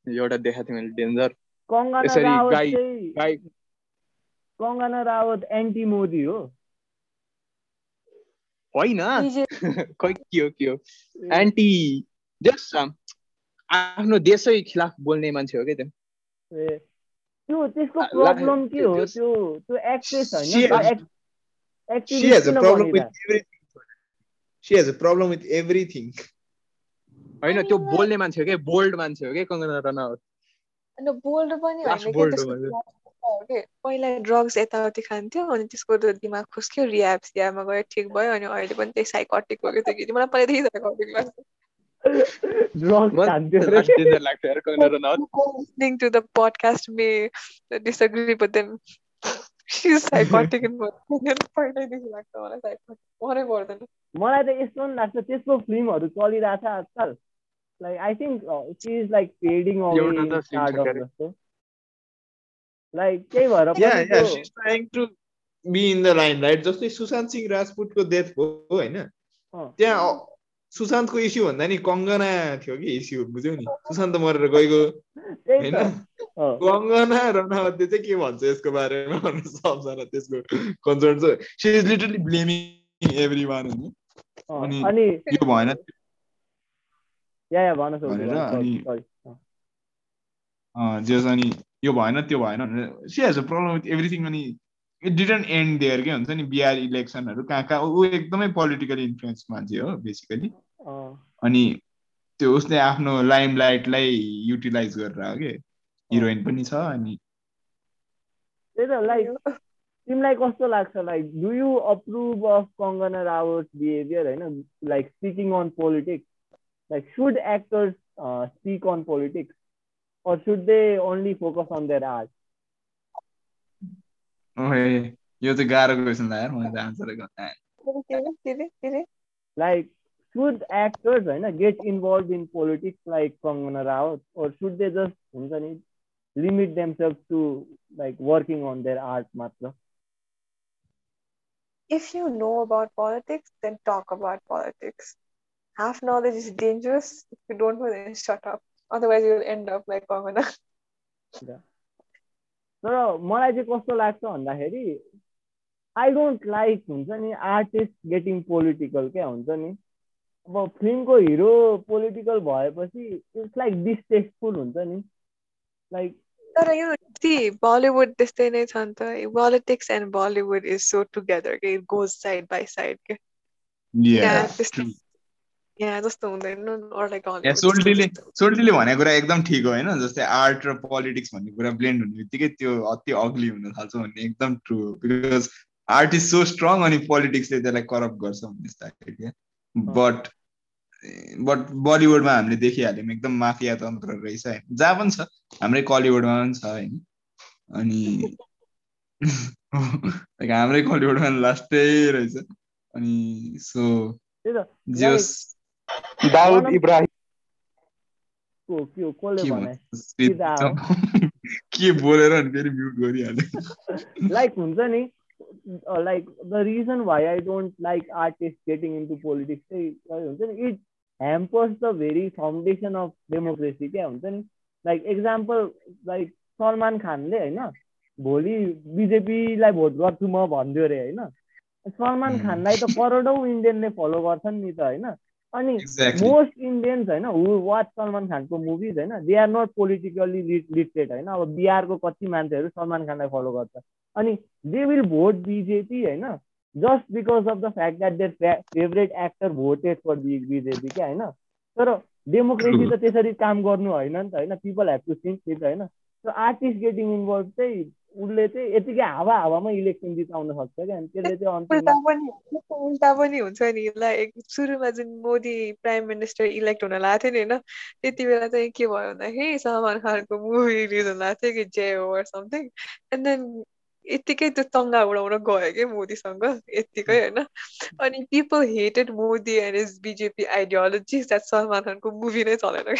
एउटा देखाएको थिएँ मैले डेन्जर कङ्गना यसरी गाई- गाई कङ्गना रावत एन्टी मोदी हो होइन खै के हो के हो एन्टी देश आफ्नो देशै खिलाफ बोल्ने मान्छे हो क्या त्यो। ए, त्यो त्यसको प्रब्लम के हो? त्यो- त्यो एक्ट्रेस होइन has- She has a problem with everything. She has a problem with everything. होइन त्यो बोल्ने मान्छे हो क्या बोल्ड मान्छे हो क्या कङ्गना रनावत अन्त बोल्ड पनि होइन कि कि? पहिला ड्रग्स यताउति खान्थ्यो अनि त्यसको त दिमाग खुस्क्यो रियाब सियाबमा गयो ठिक भयो अनि अहिले पनि त्यही साइकोटिक हो कि त्यो मलाई पहिलादेखि साइकोटिक लाग्छ। Listening to the podcast may disagree, but then she's psychotic in मलाई त यस्तो पनि लाग्छ त्यसको फिल्महरू चलिरहेछ आजकल like I think she is like क्यारे। जस्तो लाइक त्यही भएर to be in the limelight. जस्तै सुशान्त सिंह राजपुतको डेथ भयो होइन त्यहाँ सुशान्तको इस्यु भन्दा नि कङ्गना थियो कि इस्यु बुझ्यौ नि सुशान्त मरेर गएको होइन कङ्गना रनावतले चाहिँ के भन्छ यसको बारेमा सबजना त्यसको कन्सर्न छ she is literally blaming everyone होइन अनि- यो भएन भनेर भन, अनि- जस अनि यो भएन त्यो भएन भनेर she has a problem with everything अनि इट डिडन्ट एन्ड देयर के हुन्छ नि बिहार इलेक्सनहरू कहाँ कहाँ ऊ एकदमै पोलिटिकली इन्फ्लुएन्स मान्छे हो बेसिकली अनि त्यो उसले आफ्नो लाइम लाइटलाई युटिलाइज गरेर हो कि? हिरोइन पनि छ अनि त्यही त लाइक तिमीलाई कस्तो लाग्छ? Like do you approve of Kangana Rawat behaviour होइन? Like speaking on politics? Like should actors speak on politics? Or should they only focus on their art? ओहे यो चाहिँ गाह्रो क्वेसन लाग्यो यार मैले त आन्सर के अरे के अरे के अरे Like, should actors होइन get involved in politics like Kangana Rao, or should they just हुन्छ नि limit themselves to like working on their art मात्र? if you know about politics, then talk about politics. Half knowledge is dangerous. If you don't know, then shut up. Otherwise, you'll end up like Kangana. तर मलाई चाहिँ कस्तो लाग्छ भन्दाखेरि आई डोन्ट लाइक हुन्छ नि आर्टिस्ट गेटिङ पोलिटिकल क्या हुन्छ नि अब फिल्मको हिरो पोलिटिकल भएपछि इट्स लाइक डिस्टेस्टफुल हुन्छ नि। लाइक तर यो see, Bollywood त्यस्तै नै छ नि त। politics and Bollywood is so together के it goes side by side के. यहाँ जस्तो हुँदैन सोल्टीले। सोल्टीले भनेको कुरा एकदम ठिक हो होइन? जस्तै आर्ट र पोलिटिक्स भन्ने कुरा ब्लेन्ड हुने बित्तिकै त्यो अति अग्ली हुन थाल्छ भन्ने एकदम ट्रु हो। Because art is so strong अनि पोलिटिक्सले त्यसलाई करप्ट गर्छ भन्ने बट बट बलिउडमा हामीले देखिहाल्यौँ एकदम माफिया तन्त्र रहेछ होइन जहाँ पनि छ हाम्रै कलिउडमा पनि छ होइन अनि हाम्रै कलिउडमा लास्टै रहेछ। अनि सो दाउद इब्राहिम। को बोलेर अनि फेरि म्युट गरिहाल्यो? लाइक हुन्छ नि। Like the reason why I don't like artist getting into politics चाहिँ हुन्छ नि it hampers the very foundation of democracy क्या हुन्छ नि लाइक एक्जाम्पल लाइक सलमान खानले होइन भोलि बिजेपीलाई भोट गर्छु म भनिदियो अरे होइन सलमान. खानलाई त करोडौँ इन्डियनले फलो गर्छन् नि त होइन अनि मोस्ट इन्डियन्स होइन हु वाच सलमान खानको मुभिज होइन they are not politically literate होइन अब बिहारको कति मान्छेहरू सलमान खानलाई फलो गर्छ अनि दे विल भोट बिजेपी होइन? Just because of the fact that their favourite actor voted for BJP क्या होइन? तर डेमोक्रेसी त त्यसरी काम गर्नु होइन नि त होइन? People have to think it होइन? सो आर्टिस्ट गेटिङ इन्भल्भ चाहिँ उसले चाहिँ यतिकै हावा हावामा इलेक्सन जिताउन सक्छ क्या अनि त्यसले चाहिँ उल्टा पनि हुन्छ उल्टा पनि हुन्छ नि लाइक सुरुमा जुन मोदी प्राइम मिनिस्टर इलेक्ट हुन लागेको थियो नि होइन? त्यति बेला चाहिँ के भयो भन्दाखेरि सलमान खानको मुभी रिलिज हुन लागेको थियो कि जे ओर समथिङ एन्ड देन यत्तिकै त्यो तङ्गा उडाउन गयो कि मोदीसँग यत्तिकै होइन अनि people hated Modi and is BJP ideology that Salman खानको मुभी नै चलेन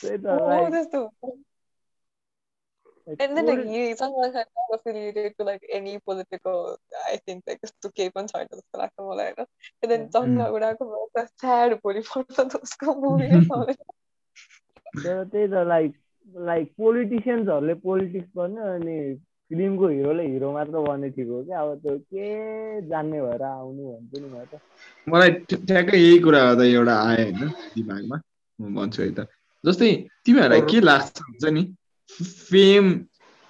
त्यस्तो हुन्छ And then like he Salman Khan not affiliated to like any political I think like यस्तो केही पनि छैन जस्तो लाग्छ मलाई होइन and then चङ्गा उडाएको भएर स्याड भोलिपल्ट त उसको मुभी नै चलेन तर त्यही त लाइक लाइक पोलिटिसियन्सहरूले पोलिटिक्स गर्ने अनि फिल्मको हिरोले हिरो मात्र बन्ने ठिक हो क्या अब त्यो के जान्ने भएर आउनु भन्छु नि म त मलाई ठ्या- ठ्याक्कै यही कुरा गर्दा एउटा आयो होइन दिमागमा म भन्छु है त जस्तै तिमीहरूलाई के लाग्छ हुन्छ नि फेम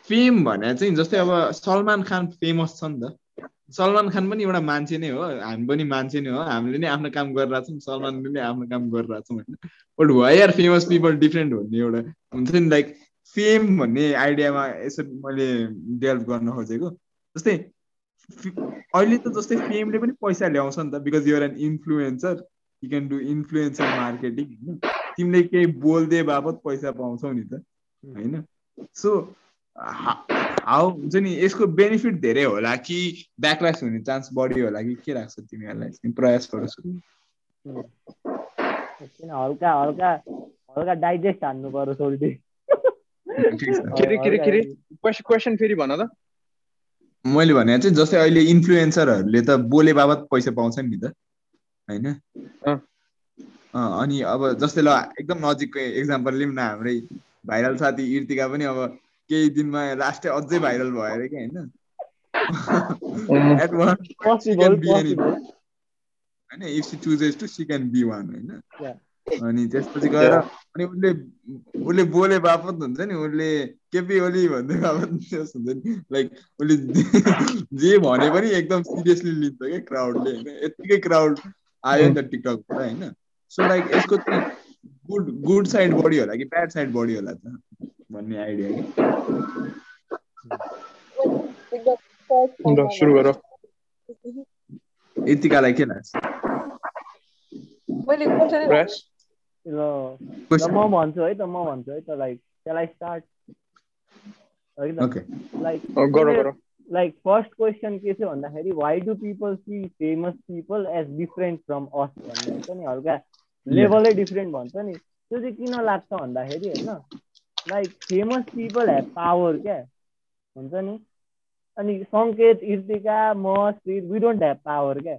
फेम भने चाहिँ जस्तै अब सलमान खान फेमस छ नि त सलमान खान पनि एउटा मान्छे नै हो। हामी पनि मान्छे नै हो। हामीले नै आफ्नो काम गरिरहेको छौँ। सलमानले नै आफ्नो काम गरिरहेको छौँ होइन। But why are famous people different भन्ने एउटा हुन्छ नि लाइक फेम भन्ने आइडियामा यसरी मैले डेभलप गर्न खोजेको। जस्तै अहिले त जस्तै फेमले पनि पैसा ल्याउँछ नि त। Because you're an influencer you can do influencer marketing होइन। तिमीले केही बोलिदिए बापत पैसा पाउँछौ नि त होइन। सो हाउ हुन्छ नि यसको बेनिफिट धेरै होला कि ब्याकल्यास हुने चान्स बढी होला कि के लाग्छ तिमीहरूलाई प्रयास गर सुरु किन हल्का हल्का हल्का डाइजेस्ट हान्नु पर्यो सोल्टी? क्वेसन फेरि भन त। मैले भने चाहिँ जस्तै अहिले इन्फ्लुएन्सरहरूले त बोले बाबत पैसा पाउँछन् नि त होइन? अँ। अँ, अनि अब जस्तै ल एकदम नजिकको इक्जाम्पल लिउँ न हाम्रै भाइरल साथी इर्तिका पनि अब केही दिनमा लास्टै अझै भाइरल भयो अरे कि होइन? If she chooses to she can be one होइन. अनि त्यसपछि गएर अनि उसले उसले बोले बापत हुन्छ नि उसले केपी ओली भन्दै बापत जस हुन्छ नि। लाइक उसले जे भने पनि एकदम सिरियसली लिन्छ क्या क्राउडले होइन? यत्तिकै क्राउड आयो नि त टिकटकबाट होइन? सो लाइक यसको चाहिँ गुड गुड साइड बढी होला कि ब्याड साइड बढी होला त? भन्ने आइडिया कि सुरु गर यतिकालाई के लाग्छ ल. म भन्छु है त म भन्छु है त लाइक त्यसलाई स्टार्ट लाइक अँ, गर गर लाइक फर्स्ट क्वेसन के थियो भन्दाखेरि why do people see famous people as different from us भन्ने हुन्छ नि हल्का लेभलै डिफरेन्ट भन्छ नि त्यो चाहिँ किन लाग्छ भन्दाखेरि होइन like famous people have power क्या हुन्छ नि अनि सङ्केत इर्तिका म Shri we don't have power क्या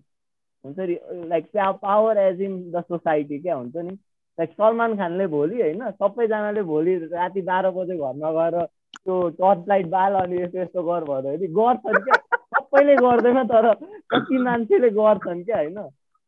हुन्छ नि like power as in the society क्या हुन्छ नि लाइक सलमान खानले भोलि होइन सबैजनाले भोलि राति बाह्र बजे घरमा गएर त्यो टर्च लाइट बाल अनि यस्तो यस्तो गर भन्दाखेरि गर्छन् क्या सबैले गर्दैन तर कति मान्छेले गर्छन् क्या होइन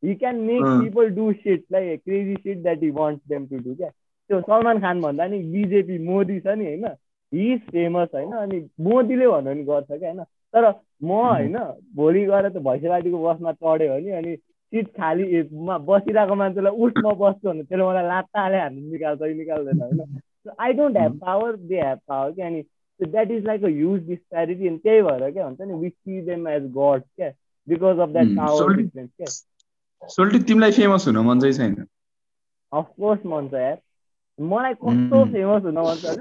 he can make. People do shit like crazy shit that he wants them to do क्या त्यो सलमान खान भन्दा नि बिजेपी मोदी छ नि होइन? हि इज फेमस होइन? अनि मोदीले भन्यो भने गर्छ क्या होइन? तर म होइन भोलि गएर त भैँसेबारीको बसमा चढ्यो भने अनि सिट खाली बसिरहेको मान्छेलाई उठ म बस्छु भने त्यसले मलाई लात्ता हाले हान्नु निकाल्छ कि निकाल्दैन होइन? I don't have power they have power क्या अनि that is like a huge disparity अनि त्यही भएर क्या हुन्छ नि सी देम एज गड क्या because of that. Power. Difference क्या। सोल्टी तिमीलाई फेमस हुन मन चाहिँ छैन। अफकोर्स मन छ यार मलाई कस्तो. फेमस हुन मन छ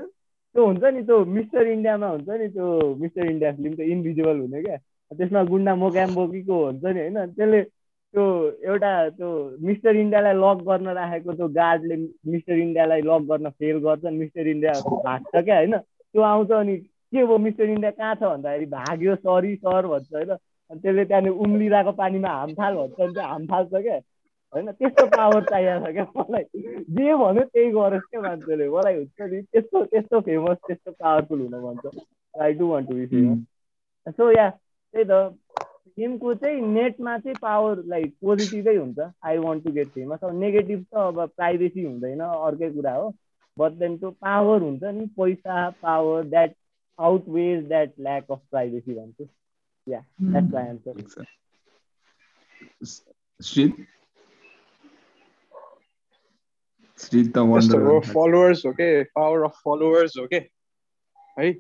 त्यो हुन्छ नि त्यो मिस्टर इन्डियामा हुन्छ नि त्यो मिस्टर इन्डिया फिल्म त्यो इन्भिजिबल हुने क्या त्यसमा गुन्डा मोकाम्बोकीको हुन्छ नि होइन त्यसले त्यो एउटा त्यो मिस्टर इन्डियालाई लक गर्न राखेको त्यो गार्डले मिस्टर इन्डियालाई लक गर्न फेल गर्छ मिस्टर इन्डिया भाग्छ क्या होइन त्यो आउँछ अनि के भयो मिस्टर इन्डिया कहाँ छ भन्दाखेरि भाग्यो सरी सर भन्छ होइन अनि त्यसले त्यहाँनिर उम्लिरहेको पानीमा हाम फाल भन्छ अनि त्यो हाम फाल्छ क्या होइन त्यस्तो पावर चाहिएको छ क्या मलाई। जे भन्यो त्यही गरोस् क्या मान्छेले। मलाई हुन्छ नि त्यस्तो त्यस्तो फेमस त्यस्तो पावरफुल हुन मन छ I do want to be famous so yeah त्यही त। गेमको चाहिँ नेटमा चाहिँ पावर लाइक पोजिटिभै हुन्छ। I want to get famous अब नेगेटिभ त अब प्राइभेसी हुँदैन अर्कै कुरा हो। बट देन त्यो पावर हुन्छ नि पैसा power that outweighs that lack of privacy भन्छु। या द्याट्स माई एन्सर श्री त वन्डर फलोवर्स हो के पावर अफ फलोवर्स हो के है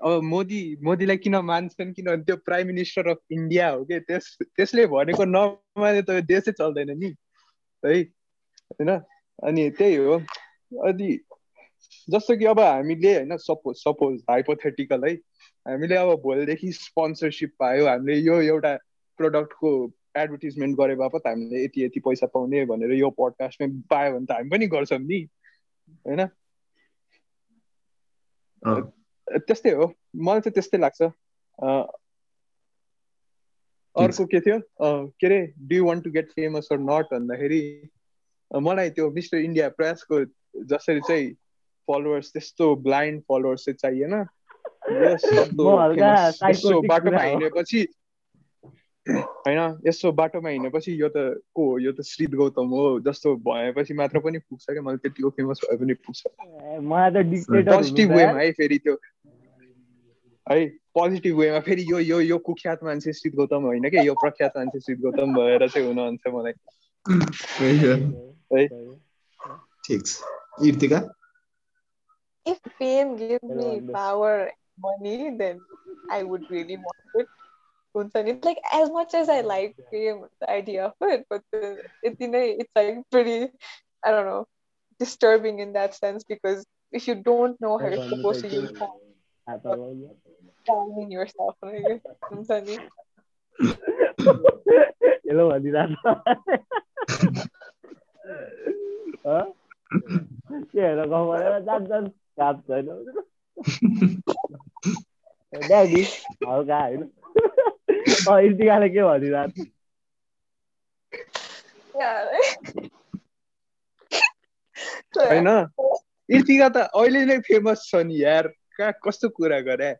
अब मोदी मोदीलाई किन मान्छन् किनभने त्यो प्राइम मिनिस्टर अफ इन्डिया हो कि त्यस त्यसले भनेको नमाने त देशै चल्दैन नि है होइन अनि त्यही हो अनि जस्तो कि अब हामीले होइन सपोज सपोज हाइपोथेटिकल है हामीले अब भोलिदेखि स्पोन्सरसिप पायो हामीले यो एउटा प्रडक्टको एडभर्टिजमेन्ट गरे बापत हामीले यति यति पैसा पाउने भनेर यो पडकास्टमै पायो भने त हामी पनि गर्छौँ नि होइन? त्यस्तै हो। मलाई चाहिँ त्यस्तै लाग्छ। अँ, अर्को के थियो? अँ, के अरे do want to get famous or not भन्दाखेरि मलाई त्यो मिस्टर इन्डिया प्रयासको जसरी चाहिँ फलोवर्स त्यस्तो ब्लाइन्ड फलोवर्स चाहिँ चाहिएन। बाटोमा। हिँडेपछि होइन यसो बाटोमा हिँडेपछि यो त को हो? यो त श्रीत गौतम हो जस्तो भएपछि मात्र पनि पुग्छ क्या? मलाई त्यतिको फेमस भए पनि पुग्छ। पोजिटिभ वेमा है फेरि त्यो। है पोजिटिभ वेमा फेरि यो यो यो कुख्यात मान्छे श्रीत गौतम होइन कि यो प्रख्यात मान्छे श्रीत गौतम भएर चाहिँ हुनुहुन्छ मलाई। है। ठिक छ। Irtika If fame Hello, me power and money, then I would really want it. and it's like as much as I like the idea of it, but it, you know, it's like pretty, I don't know, disturbing in that sense because if you don't know how you're supposed to use time, yourself. Hello, Yeah, इर्तिकाले के भनिरहेको. होइन इर्तिका त अहिले नै फेमस छ नि यार कहाँ कस्तो कुरा गरे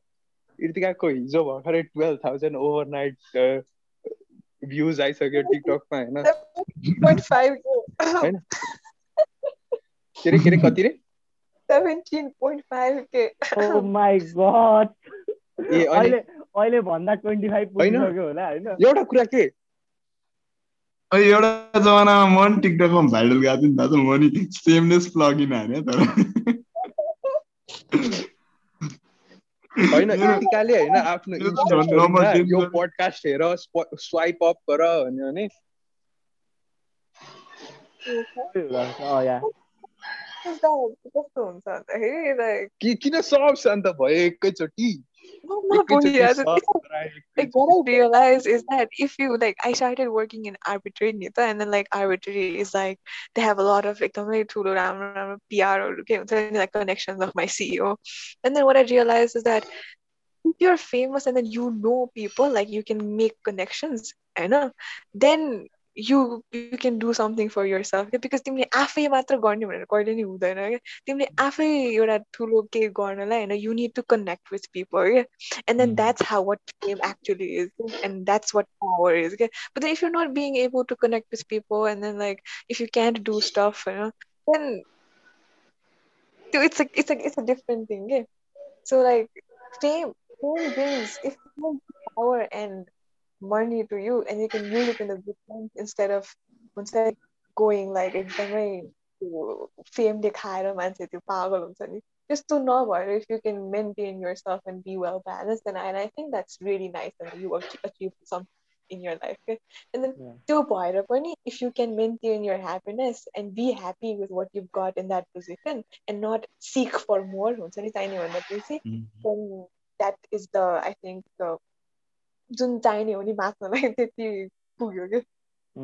इर्तिकाको हिजो भर्खरै twelve thousand overnight views आइसक्यो टिकटकमा होइन के अरे के अरे कति रे seventeen point five k. Oh my god uh अहिले अहिले भन्दा ट्वेन्टी फाइभ। पुगिसक्यो होला होइन? एउटा कुरा के? एउटा जमानामा म पनि टिकटकमा भाइरल गएको थिएँ नि दाजु म नि सेमनेस प्लगिन हाने तर होइन इर्तिकाले होइन आफ्नो यो। पडकास्ट हेर स्वाइप अप गर भन्यो भने। किन सब शान्त भयो एकैचोटि? No, not only that. Like what I realized is that if you like, I started working in arbitrary Nita, and then like arbitrary is like they have a lot of like PR or like connections of my CEO, and then what I realized is that if you're famous and then you know people, like you can make connections, you know, then you you can do something for yourself क्या because तिमीले आफै मात्र गर्ने भनेर कहिले नि हुँदैन क्या तिमीले आफै एउटा ठुलो केही गर्नलाई होइन you need to connect with people क्या and then Mm. that's how what fame actually is and that's what power is okay? but then if you're not being able to connect with people and then like if you can't do stuff you know then so it's a it's a it's a different thing okay? so like fame fame brings if it brings power and money to you and you can use it in a good sense instead of instead going like एकदमै त्यो फेम देखाएर मान्छे त्यो पागल हुन्छ नि त्यस्तो नभएर if you can maintain yourself and be well balanced and I, and I think that's really nice and you ach- achieve something in your life okay? and then Yeah. त्यो भएर पनि if you can maintain your happiness and be happy with what you've got in that position and not seek for more हुन्छ नि चाहिने भन्दा बेसी then that is the I think the जुन चाहिने हो नि बाँच्नलाई त्यति पुग्यो कि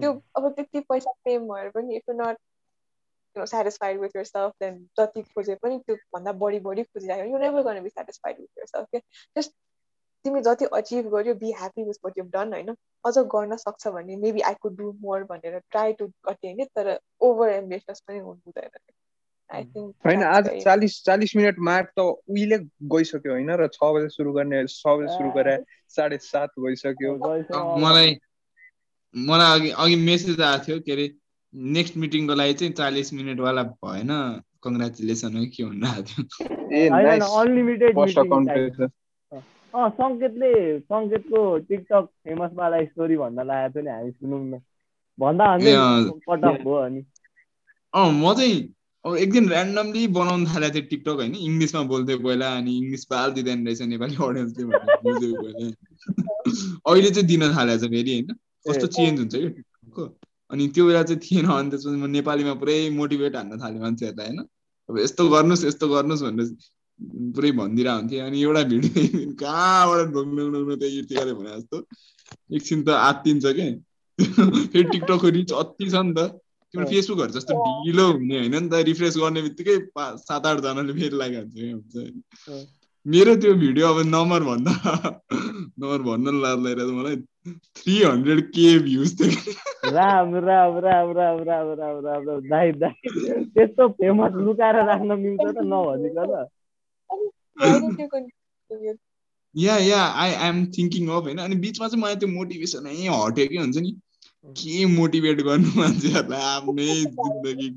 त्यो अब त्यति पैसा फेम भएर पनि if you not know, satisfied with yourself, then जति खोजे पनि त्यो भन्दा बढी बढी खोजिरहेको यु नेभर गर्न बी सेटिस्फाइड विथ yourself के जस्ट तिमी जति अचिभ गर्यो be happy with what you've done होइन? अझ गर्न सक्छ भने maybe I could do more भनेर ट्राई टु अटेन तर ओभर एम्बिसियस पनि हुनु हुँदैन। होइन आज चालिस चालिस मिनट मार्क त उहिले गइसक्यो होइन र छ बजे सुरु गर्ने छ बजे सुरु गरे साढे सात भइसक्यो मलाई मलाई अघि अघि मेसेज आएको थियो के अरे नेक्स्ट मिटिङको लागि चाहिँ चालिस मिनटवाला भएन। कङ्ग्रेचुलेसन है के भन्नु आएको थियो। सङ्केतले सङ्केतको टिकटक फेमसवाला स्टोरी भन्न लागेको थियो नि हामी सुनौँ न। भन्दा भन्दै अँ। कट अफ भयो अनि। अँ म चाहिँ अब एक दिन ऱ्यान्डमली बनाउनु थालेको थिएँ टिकटक होइन। इङ्ग्लिसमा बोल्थेँ पहिला अनि इङ्ग्लिस बाल दिँदैन रहेछ नेपाली अडियन्सले अहिले चाहिँ दिन थालेको छ फेरि होइन। कस्तो चेन्ज हुन्छ कि टिकटकको अनि त्यो बेला चाहिँ थिएन अनि त्यसपछि म नेपालीमा पुरै मोटिभेट हान्न थालेँ मान्छेहरूलाई होइन। अब यस्तो गर्नुहोस् यस्तो गर्नुहोस् भनेर पुरै भनिदिरहेको हुन्थेँ। अनि एउटा भिडियो कहाँबाट ढोग्नु त्यही यतिकै भने जस्तो। एकछिन त आत्तिन्छ क्या फेरि टिकटकको रिच अति छ नि त। तिम्रो फेसबुकहरू जस्तो ढिलो हुने होइन नि त रिफ्रेस गर्ने बित्तिकै सात आठजनाले फेरि लगाइहाल्छ हुन्छ मेरो त्यो भिडियो अब नम्बर भन्दा नम्बर भन्न लाग्दैन मलाई। थ्री हन्ड्रेड के भ्युज थियो राम राम राम राम राम राम राम राम दाइ दाइ त्यस्तो फेमस लुकाएर राख्न मिल्छ त नभनिकन। Yeah yeah I am thinking of होइन। अनि बिचमा चाहिँ मलाई त्यो मोटिभेसनै हट्यो कि हुन्छ नि। के मोटिभेट गर्नु मान्छेहरूलाई आफ्नै जिन्दगी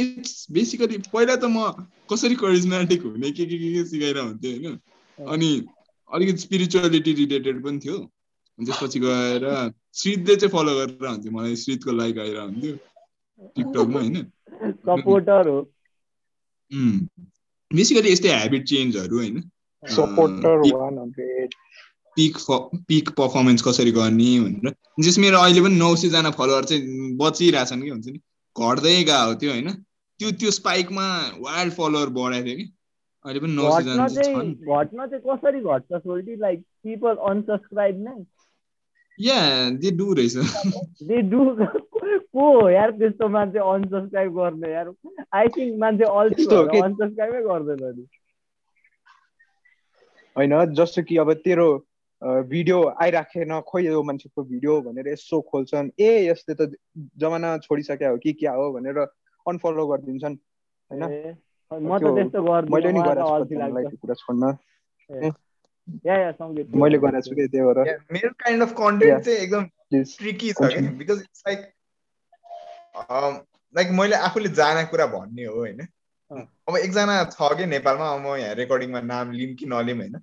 इट्स बेसिकली पहिला त म कसरी करिजमेटिक हुने के के के के सिकाएर हुन्थ्यो होइन? अनि अलिकति स्पिरिचुअलिटी रिलेटेड पनि थियो। त्यसपछि गएर श्रीतले चाहिँ फलो गरेर हुन्थ्यो मलाई श्रीतको लाइक आएर हुन्थ्यो टिकटकमा होइन? बेसिकली यस्तै हेबिट चेन्जहरू होइन? पिक पिक पर्फर्मेन्स कसरी गर्ने भनेर। जस मेरो अहिले पनि नौ सयजना फलोवर चाहिँ बचिरहेछन् कि हुन्छ नि? घट्दै गएको थियो होइन। त्यो त्यो स्पाइकमा वाइल्ड फलोवर बढाएको थियो कि। अहिले पनि नौ सयजना घट्न चाहिँ कसरी घट्छ सोल्टी? लाइक पिपल अनसब्सक्राइब नै। या दे डु रहेछ। दे डु को यार त्यस्तो मान्छे अनसब्सक्राइब गर्ने यार? आई थिङ्क मान्छे अल्छी अनसब्सक्राइबै गर्दैन नि। होइन जस्तो कि अब तेरो भिडियो आइराखेन खोइ यो मान्छेको भिडियो भनेर यसो खोल्छन्। ए यसले त जमाना छोडिसक्यो हो कि क्या हो भनेर अनफलो गरिदिन्छन् होइन? मैले नि गरेको कुरा छोड्न। मैले गरेको छु कि त्यही भएर। मेरो काइन्ड अफ कन्टेन्ट चाहिँ एकदम ट्रिकी छ कि बिकज इट्स लाइक लाइक मैले आफूले जाने कुरा भन्ने हो होइन? अब एकजना छ कि नेपालमा म यहाँ रेकर्डिङमा नाम लिम कि नलिम होइन?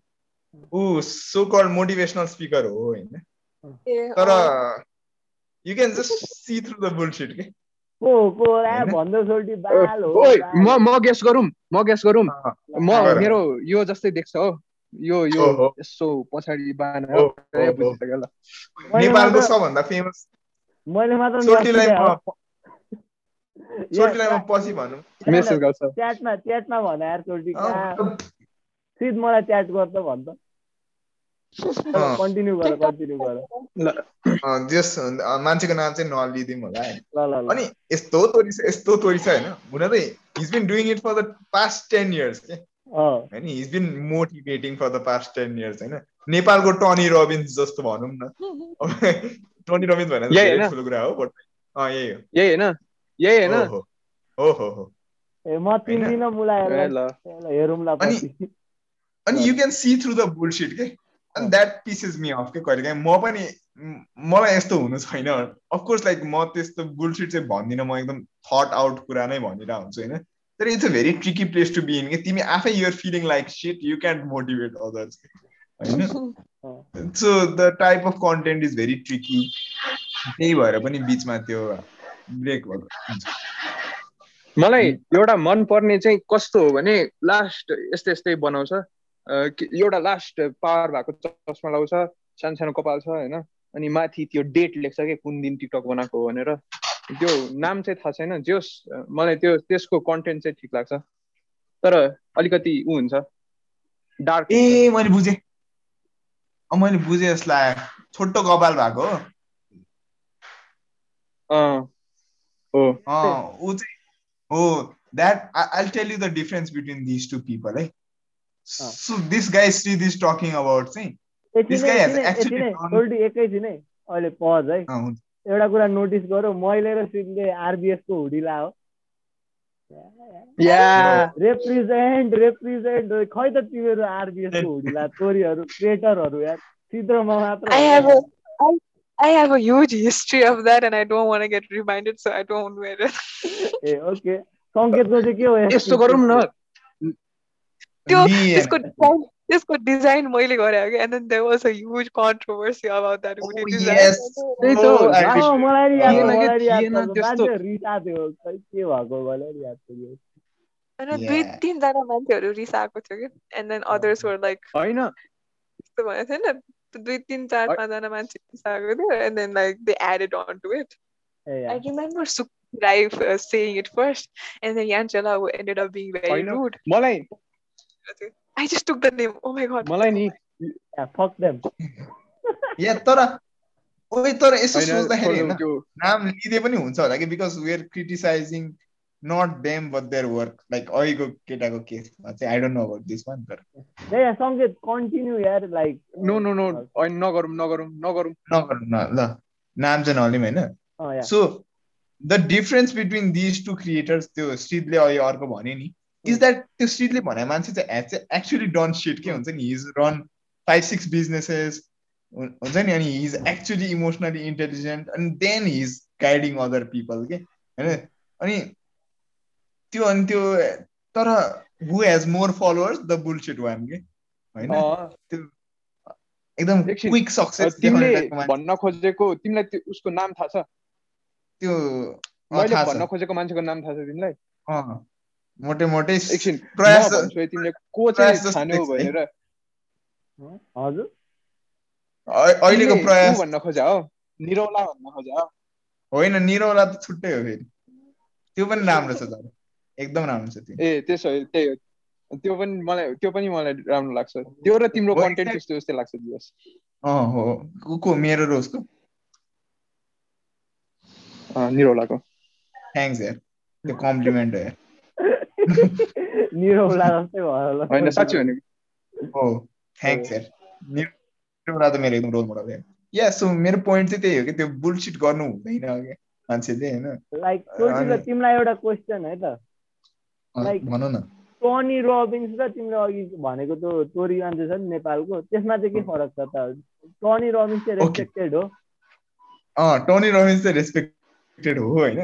ऊ सो कल मोटिभेसनल स्पिकर हो होइन तर you can just see through the bullshit के म म गेस गरौँ म गेस गरौँ म मेरो यो जस्तै देख्छ हो यो यो यसो पछाडि नेपालको सबभन्दा फेमस मैले मात्र सोल्टीलाई म पछि भनौँ च्याटमा च्याटमा भने यार सोल्टी सिध मलाई च्याट गर्छ भन्छ। कन्टिन्यू गर कन्टिन्यू गर। जस मान्छेको नाम चाहिँ नलिदिउँ होला अनि यस्तो तोरी छ यस्तो तोरी छ होइन। हुन त he's been doing it for the past ten years के। होइन he's been motivating for the past ten years होइन। नेपालको टनी रबिन्स जस्तो भनौँ न। टनी रबिन्स भनेर ठुलो कुरा हो बट यही हो। यही होइन। यही होइन। हो हो। हो ए म तिन दिन मुलाएर हेरौँला अनि you can see through the bullshit के अनि द्याट पिसेस मी अफ के कहिले काहीँ म पनि मलाई यस्तो हुनु छैन अफकोर्स लाइक म त्यस्तो बुलसिट चाहिँ भन्दिनँ म एकदम थट आउट कुरा नै भनिरहेको हुन्छु होइन तर it's a very tricky place to be in कि तिमी आफै you're feeling like shit you can't motivate others होइन so the type of content is very tricky त्यही भएर पनि बिचमा त्यो ब्रेक मलाई एउटा मन पर्ने चाहिँ कस्तो हो भने लास्ट यस्तै यस्तै बनाउँछ। एउटा लास्ट पावर भएको चस्मा लाउँछ सानो सानो कपाल छ होइन? अनि माथि त्यो डेट लेख्छ कि कुन दिन टिकटक बनाएको हो भनेर। त्यो नाम चाहिँ थाहा छैन। जोस् मलाई त्यो त्यसको कन्टेन्ट चाहिँ ठिक लाग्छ। तर अलिकति ऊ हुन्छ। डार्क ए मैले बुझेँ। मैले बुझेँ लाग्यो छोटो कपाल भएको हो। ऊ चाहिँ हो। That I tell you the difference between this two people है so this guy see this talking about चाहिँ this guy has actually told एकै दिन अहिले पज है। एउटा कुरा नोटिस गरौ मैले र सिन्दे आरबीएस को हुडीला हो या रिप्रेजेन्ट रिप्रेजेन्ट खै त तिमीहरु आरबीएस को हुडीला तोरीहरु क्रिएटरहरु यार। चित्र मात्र I have a I have a huge history of that and I don't want to get reminded so I don't wear it. Okay. Sanket ko chai ke ho yesto garum na. त्यो त्यसको डिजाइन त्यसको डिजाइन मैले गरे कि and then there was a huge controversy about that हुने डिजाइन त्यही त oh, मलाई याद मलाई याद त्यस्तो के भएको मलाई याद थियो अनि दुई तिनजना मान्छेहरू रिसाएको थियो कि and then others were like होइन। त्यस्तो भनेको थिएन दुई तिन चार पाँचजना मान्छे रिसाएको थियो and then like they added on to it I remember सुक life saying it first and then यान्चेला ended up being very rude मलाई I just took the name. Oh my god. मलाई नि yeah, fuck them. या तर ओइ तर यसो सोच्दाखेरि नाम लिँदै पनि हुन्छ होला कि because criticising not them but their work like अहिलेको केटाको केसमा चाहिँ I don't know about this one तर कन्टिन्यू यार लाइक नो नो नो होइन नगरौँ नगरौँ नगरौँ नगरौँ न ल नाम चाहिँ नलिउँ होइन so the difference between these two creators त्यो श्रीदले अहिले अर्को भन्यो नि इज द्याट त्यो श्रीदले भने मान्छे चाहिँ ह्याज चाहिँ एक्चुली डन सिट के हुन्छ नि? He's run five six businesses हुन्छ नि? अनि हिज एक्चुली इमोसनली इन्टेलिजेन्ट अनि then he's guiding other people के होइन? अनि त्यो अनि त्यो तर who has more followers the bullshit one के होइन? अँ, एकदम। क्विक सक्सेस तिमीले। भन्न खोजेको तिमीलाई त्यो उसको नाम थाहा छ? त्यो मैले भन्न खोजेको मान्छेको नाम थाहा छ तिमीलाई? अँ, मोटे मोटे एकछिन प्रयास है तिमीले को प्रयास चाहिँ छान्यौ है। भनेर? हजुर? अहिलेको प्रयास। भन्न खोजा हो निरौला भन्न खोजा हो होइन निरौला त छुट्टै हो फेरि। त्यो पनि राम्रो छ तर। एकदम राम्रो छ त्यो। ए त्यसो भए त्यही हो। त्यो पनि मलाई त्यो पनि मलाई राम्रो लाग्छ। त्यो र तिम्रो हो, कन्टेन्ट त्यस्तो जस्तै लाग्छ दिवस अँ हो को मेरो र उसको? निरौलाको। थ्याङ्क्स यार। त्यो कम्प्लिमेन्ट हो यार। निरौला जस्तै भयो होला होइन साँच्ची भनेको हो थ्याङ्क्स यार निरौला त मेरो एकदम रोल मोडल यार या सो मेरो पोइन्ट चाहिँ त्यही हो कि त्यो बुलसिट गर्नु हुँदैन क्या मान्छेले होइन लाइक तिमीलाई एउटा क्वेसन है त Like- भनौँ न टनी रोबिन्स र तिमीले अघि भनेको त्यो टोरी मान्छे छ नि नेपालको त्यसमा चाहिँ के फरक छ त टनी रोबिन्स चाहिँ. रेस्पेक्टेड हो अँ टोनी रोबिन्स चाहिँ रेस्पेक्टेड हो होइन?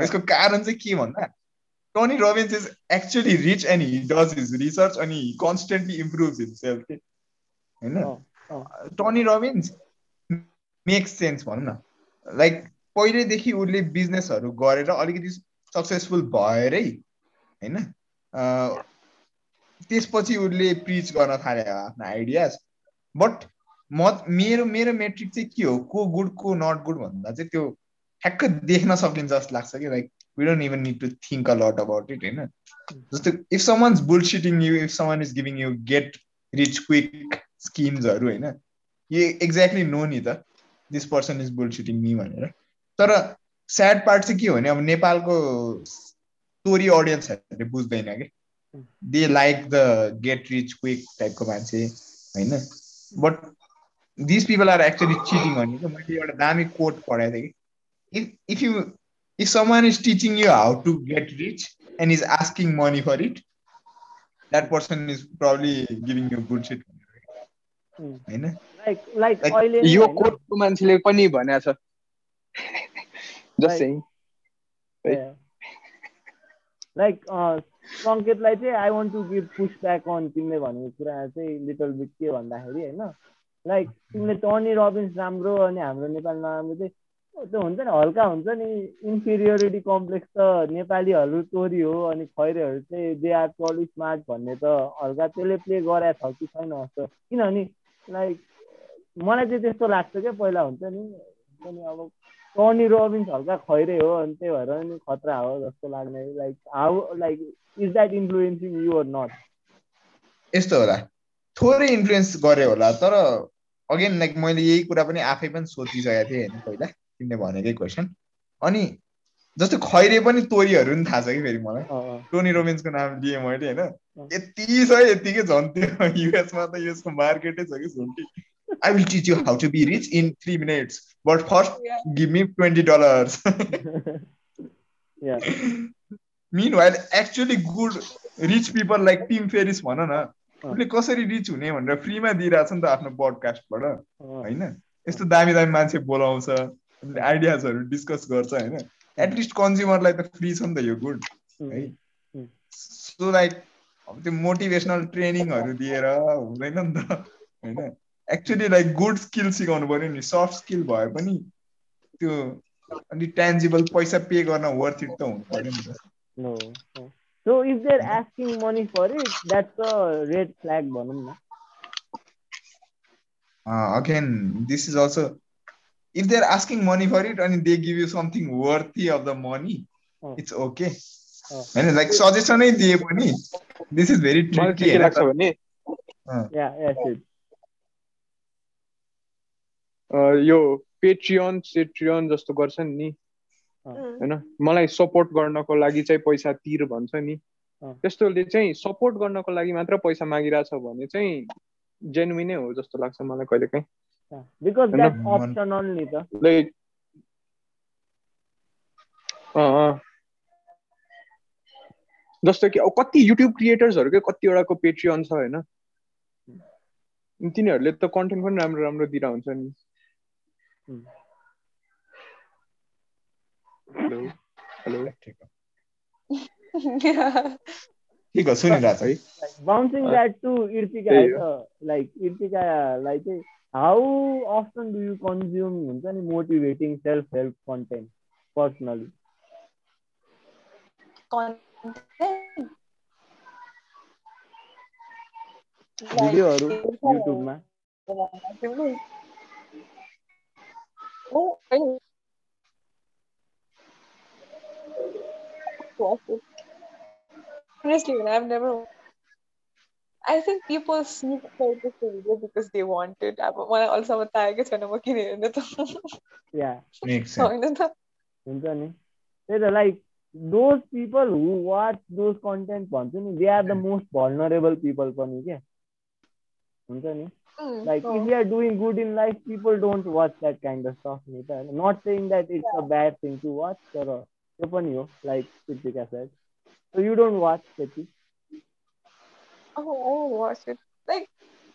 यसको कारण चाहिँ के भन्दा Tony Robbins is actually rich and he does his research अनि हि कन्सटेन्टली इम्प्रुभ हिमसेल्फ होइन अँ, अँ। टोनी रोबिन्स मेक्स सेन्स भनौँ न लाइक पहिल्यैदेखि उसले बिजनेसहरू गरेर अलिकति सक्सेसफुल भएरै होइन त्यसपछि उसले प्रिच गर्न थाल्यो आफ्नो आइडियाज बट म मेरो मेरो मेट्रिक चाहिँ के हो? को गुड को नट गुड भन्दा चाहिँ त्यो ठ्याक्क देख्न सकिन्छ जस्तो लाग्छ कि like we don't even need to think a lot about it होइन जस्तो if someone's bullshitting you if someone is giving you get rich quick स्किम्सहरू होइन यो एक्ज्याक्टली नो नि त this person is bullshitting me भनेर तर स्याड पार्ट चाहिँ के हो भने अब नेपालको स्टोरी अडियन्सहरूले बुझ्दैन कि they like the get rich quick टाइपको मान्छे होइन but this people are actually cheating भन्ने कि मैले एउटा दामी कोट पढाएको थिएँ कि if if you is teaching you how to get rich and is asking money for it that person is probably giving you good shit um. होइन लाइक अहिले यो? कोटको मान्छेले पनि भनेको छ। जस्तै। लाइक सङ्केतलाई चाहिँ I want to give push back on तिमीले भनेको कुरा चाहिँ लिटल बिट के भन्दाखेरि होइन लाइक तिमीले टनी रबिन्स राम्रो अनि हाम्रो नेपालमा राम्रो चाहिँ त्यो हुन्छ नि हल्का हुन्छ नि। इन्फिरियोरिटी कम्प्लेक्स त नेपालीहरू टोरी हो अनि खैरेहरू चाहिँ दे आर टली स्मार्ट भन्ने त हल्का त्यसले प्ले गराएको छ कि छैन जस्तो। किनभने लाइक मलाई चाहिँ त्यस्तो लाग्छ क्या पहिला हुन्छ नि। हुन्छ अब टनी रोबिन्स हल्का खैरे हो अनि त्यही भएर नि खतरा हो जस्तो लाग्ने। Like how like is that influencing you or not यस्तो होला। थोरै इन्फ्लुएन्स गरे होला तर अगेन लाइक मैले यही कुरा पनि आफै पनि सोचिसकेको थिएँ होइन पहिला। तिमीले भनेकै क्वेसन अनि जस्तो खैरे पनि तोरीहरू नि थाहा छ कि फेरि मलाई? टोनी रोबिन्सको नाम लिएँ मैले होइन। यति छ यतिकै झन् त्यो युएसमा त यसको मार्केटै छ कि झुन्टी I will teach you how to be rich in three minutes but first give me twenty dollars mean while actually good rich people like Tim Ferriss भन न। उसले कसरी रिच हुने भनेर फ्रीमा दिइरहेछ नि त आफ्नो पडकास्टबाट होइन? यस्तो दामी दामी मान्छे बोलाउँछ। आइडियाजहरू डिस्कस गर्छ होइन? एटलिस्ट कन्ज्युमरलाई त फ्री छ नि त यो गुड है? सो लाइक अब त्यो मोटिभेसनल ट्रेनिङहरू दिएर हुँदैन नि त होइन? एक्चुली लाइक गुड स्किल सिकाउनु पर्यो नि सफ्ट स्किल भए पनि त्यो अनि टेन्जिबल पैसा पे गर्न वर्थ इट त हुनु पर्यो नि त. So if they're asking money for it, that's a red flag न। Again this is also if they are asking money for it अनि they give you something worthy of the money अँ। इट्स ओके अँ। होइन लाइक सजेसनै दिए पनि दिस इज भेरी मलाई चाहिँ के लाग्छ भने या it पेट्रियन सेट्रियन जस्तो गर्छन् नि होइन? मलाई सपोर्ट गर्नको लागि चाहिँ पैसा तिर भन्छ नि। त्यस्तोले चाहिँ सपोर्ट गर्नको लागि मात्र पैसा मागिरहेछ भने चाहिँ जेन्युनै हो जस्तो लाग्छ मलाई कहिले काहीँ Yeah. Because that's नि त लाइक अँ, अँ। जस्तो कि अब कति युट्युब क्रिएटर्सहरूकै कतिवटाको पेट्रियन छ होइन तिनीहरूले त कन्टेन्ट पनि राम्रो राम्रो दिएर हुन्छ नि. हेलो हेलो ठिक हो bouncing. Back to Irtika like इर्तिकालाई चाहिँ how often do you consume हुन्छ नि motivating self help content personally भिडियोहरू युट्युबमा Oh, I know. Watch it. Honestly, man, I've never. I think people sneak out this video because they want it. अब मलाई अहिलेसम्म तागेकै छैन म किन हेर्नु त या मेक सेन्स होइन त हुन्छ नि त्यही त like those people who watch those content भन्छ नि they are the most vulnerable people पनि के हुन्छ नि Mm, like oh. if you are doing good in life people don't watch that kind of stuff नि त होइन not saying that it's a bad thing to watch तर त्यो पनि हो like Kritika said so you don't watch त्यति It. Like,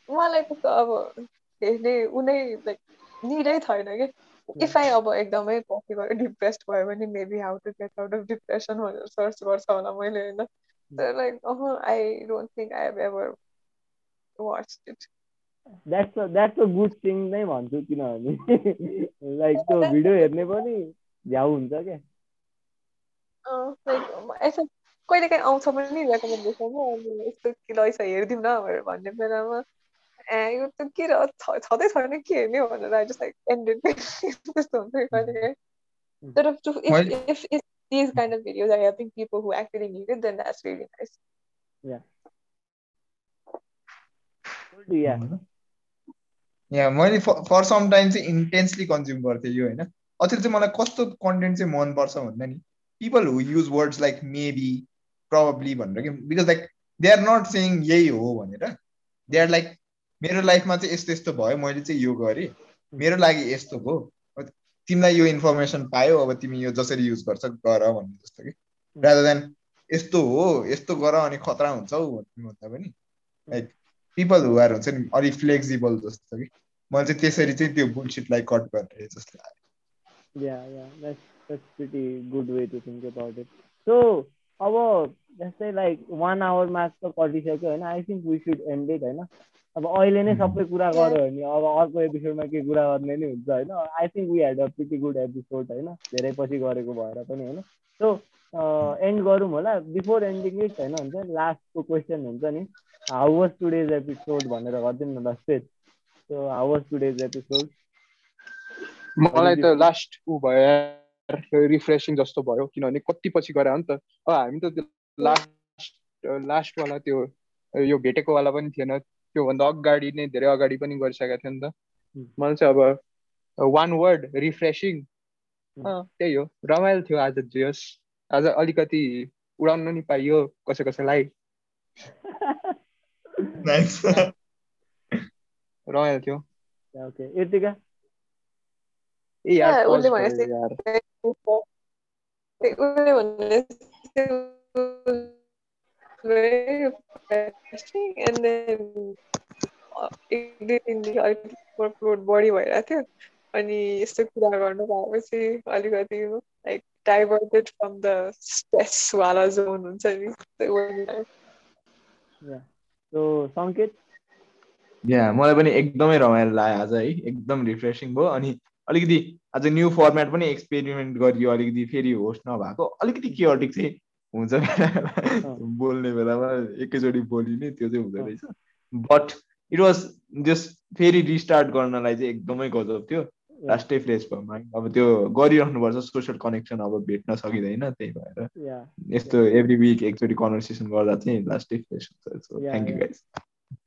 मलाई त्यस्तो अब हेर्ने उनै लाइक निडै छैन कि। इफ आई अब एकदमै गरेर डिप्रेस्ड भयो भने maybe how to get out of depression भनेर सर्च गर्छ होला मैले होइन। Like uh I don't think I have ever watch it that's a that's a good thing नै भन्छु किनभने लाइक त्यो भिडियो हेर्ने पनि झ्याउ हुन्छ क्या लाइक यसो कहिले काहीँ आउँछ पनि रेकमेन्डेसन अनि यस्तो कि ल हेरिदिउँ न भनेर भन्ने बेलामा ए यो त के र छ- छँदै छैन के हेर्ने हो भनेर आई जस्ट लाइक एन्डेड त्यस्तो हुन्छ कहिले काहीँ तर if, if these kind of videos are helping people who actually need it, then that's really nice. Yeah yeah मैले फर सम टाइम चाहिँ इन्टेन्सली कन्ज्युम गर्थेँ यो होइन अचेल चाहिँ मलाई कस्तो कन्टेन्ट चाहिँ मनपर्छ भन्दा नि people who use words like maybe probably भनेर कि because like they are not saying यही हो भनेर। दे आर लाइक मेरो लाइफमा चाहिँ यस्तो यस्तो भयो मैले चाहिँ यो गरेँ। मेरो लागि यस्तो भयो तिमीलाई यो इन्फर्मेसन पायो अब तिमी यो जसरी युज गर्छ गर भन्ने जस्तो कि। रादर देन यस्तो हो यस्तो गर अनि खतरा हुन्छ हौ भन्दा पनि। लाइक पिपल हु आर हुन्छ नि अलिक फ्लेक्सिबल जस्तो कि। मैले चाहिँ त्यसरी चाहिँ त्यो बुलसिटलाई कट गर्ने जस्तो लाग्यो. So, अब जस्तै लाइक वान आवर मार्क त कटिसक्यो होइन I think we should end it होइन? अब अहिले नै सबै कुरा गऱ्यो भने अब अर्को एपिसोडमा के कुरा गर्ने नै हुन्छ होइन? I think we had a pretty good episode होइन? धेरै पछि गरेको भएर पनि होइन? सो एन्ड गरौँ होला। बिफोर एन्डिङ इट होइन? हुन्छ? लास्टको क्वेसन हुन्छ नि। हाउ वाज टुडेज एपिसोड भनेर गरिदिनु न ल stage so how was today's episode मलाई त लास्ट ऊ भयो रिफ्रेसिङ जस्तो भयो किनभने कति पछि गरे हो नि त हामी त त्यो लास्ट लास्टवाला त्यो यो भेटेकोवाला पनि थिएन। त्योभन्दा अगाडि नै धेरै अगाडि पनि गरिसकेको थियो नि त। मलाई चाहिँ अब वान वर्ड रिफ्रेसिङ त्यही हो। रमाइलो थियो आज जे होस्। आज अलिकति उडाउन नि पाइयो कसै कसैलाई। रमाइलो थियो। ए यार। Yeah, pause उसले भने भयो यार उसले भने very refreshing and then एक दुई दिनदेखि अलिक वर्कलोड बढी भइरहेको थियो अनि यस्तो कुरा गर्नु पाएपछि अलिकति लाइक डाइभर्टेड फ्रम द स्ट्रेसवाला जोन हुन्छ नि सङ्केत या मलाई पनि एकदमै रमाइलो लाग्यो आज है। एकदम रिफ्रेसिङ भयो अनि अलिकति आज न्यू फर्मेट पनि एक्सपेरिमेन्ट गरियो अलिकति फेरि होस्ट नभएको अलिकति केअटिक चाहिँ हुन्छ बोल्ने बेलामा एकैचोटि बोलिने त्यो चाहिँ हुँदो रहेछ। बट इट वाज जस्ट फेरि रिस्टार्ट गर्नलाई चाहिँ एकदमै गजब थियो। लास्टै फ्रेस भयो माइन्ड अब त्यो गरिराख्नुपर्छ सोसियल कनेक्सन अब भेट्न सकिँदैन त्यही भएर। यस्तो एभ्री विक एकचोटि कन्भर्सेसन गर्दा चाहिँ लास्टै फ्रेस हुन्छ। So thank you. गाइस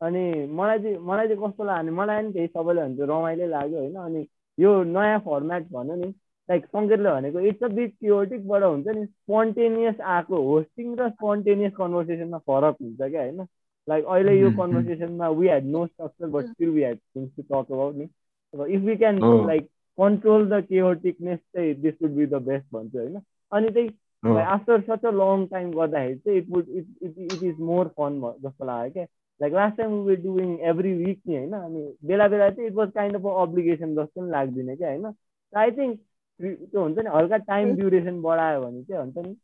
अनि मलाई चाहिँ मलाई चाहिँ कस्तो लाग्यो भने मलाई नि त्यही सबैले भन्छ रमाइलो लाग्यो होइन। अनि यो नयाँ फर्मेट भन्यो नि लाइक सङ्केतले भनेको इट्स अ बिट क्योटिकबाट हुन्छ नि स्पोन्टेनियस आएको होस्टिङ र स्पोन्टेनियस कन्भर्सेसनमा फरक हुन्छ क्या होइन लाइक अहिले यो. कन्भर्सेसनमा we had no structure but still we had things to talk about नि if we can. Like control the chaoticness चाहिँ this would be the best भन्छु होइन अनि त्यही Oh. After such a long time गर्दाखेरि चाहिँ it would it it it is more fun जस्तो लाग्यो क्या like last time we doing every week नि होइन अनि बेला बेला चाहिँ it was kind of obligation जस्तो पनि लाग्दैन क्या होइन आई थिङ्क त्यो हुन्छ नि हल्का टाइम ड्युरेसन बढायो भने चाहिँ हुन्छ नि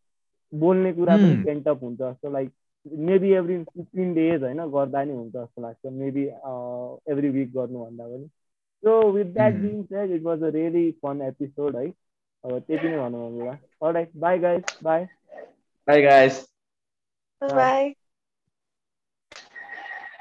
बोल्ने कुरा पनि. पेन्टअप हुन्छ जस्तो like maybe every fifteen days होइन गर्दा नि हुन्छ जस्तो लाग्छ मेबी एभ्री विक गर्नुभन्दा पनि so with that. Being said it was a really fun episode है अब त्यति नै भनौँ होला bye guys bye bye guys Bye. Bye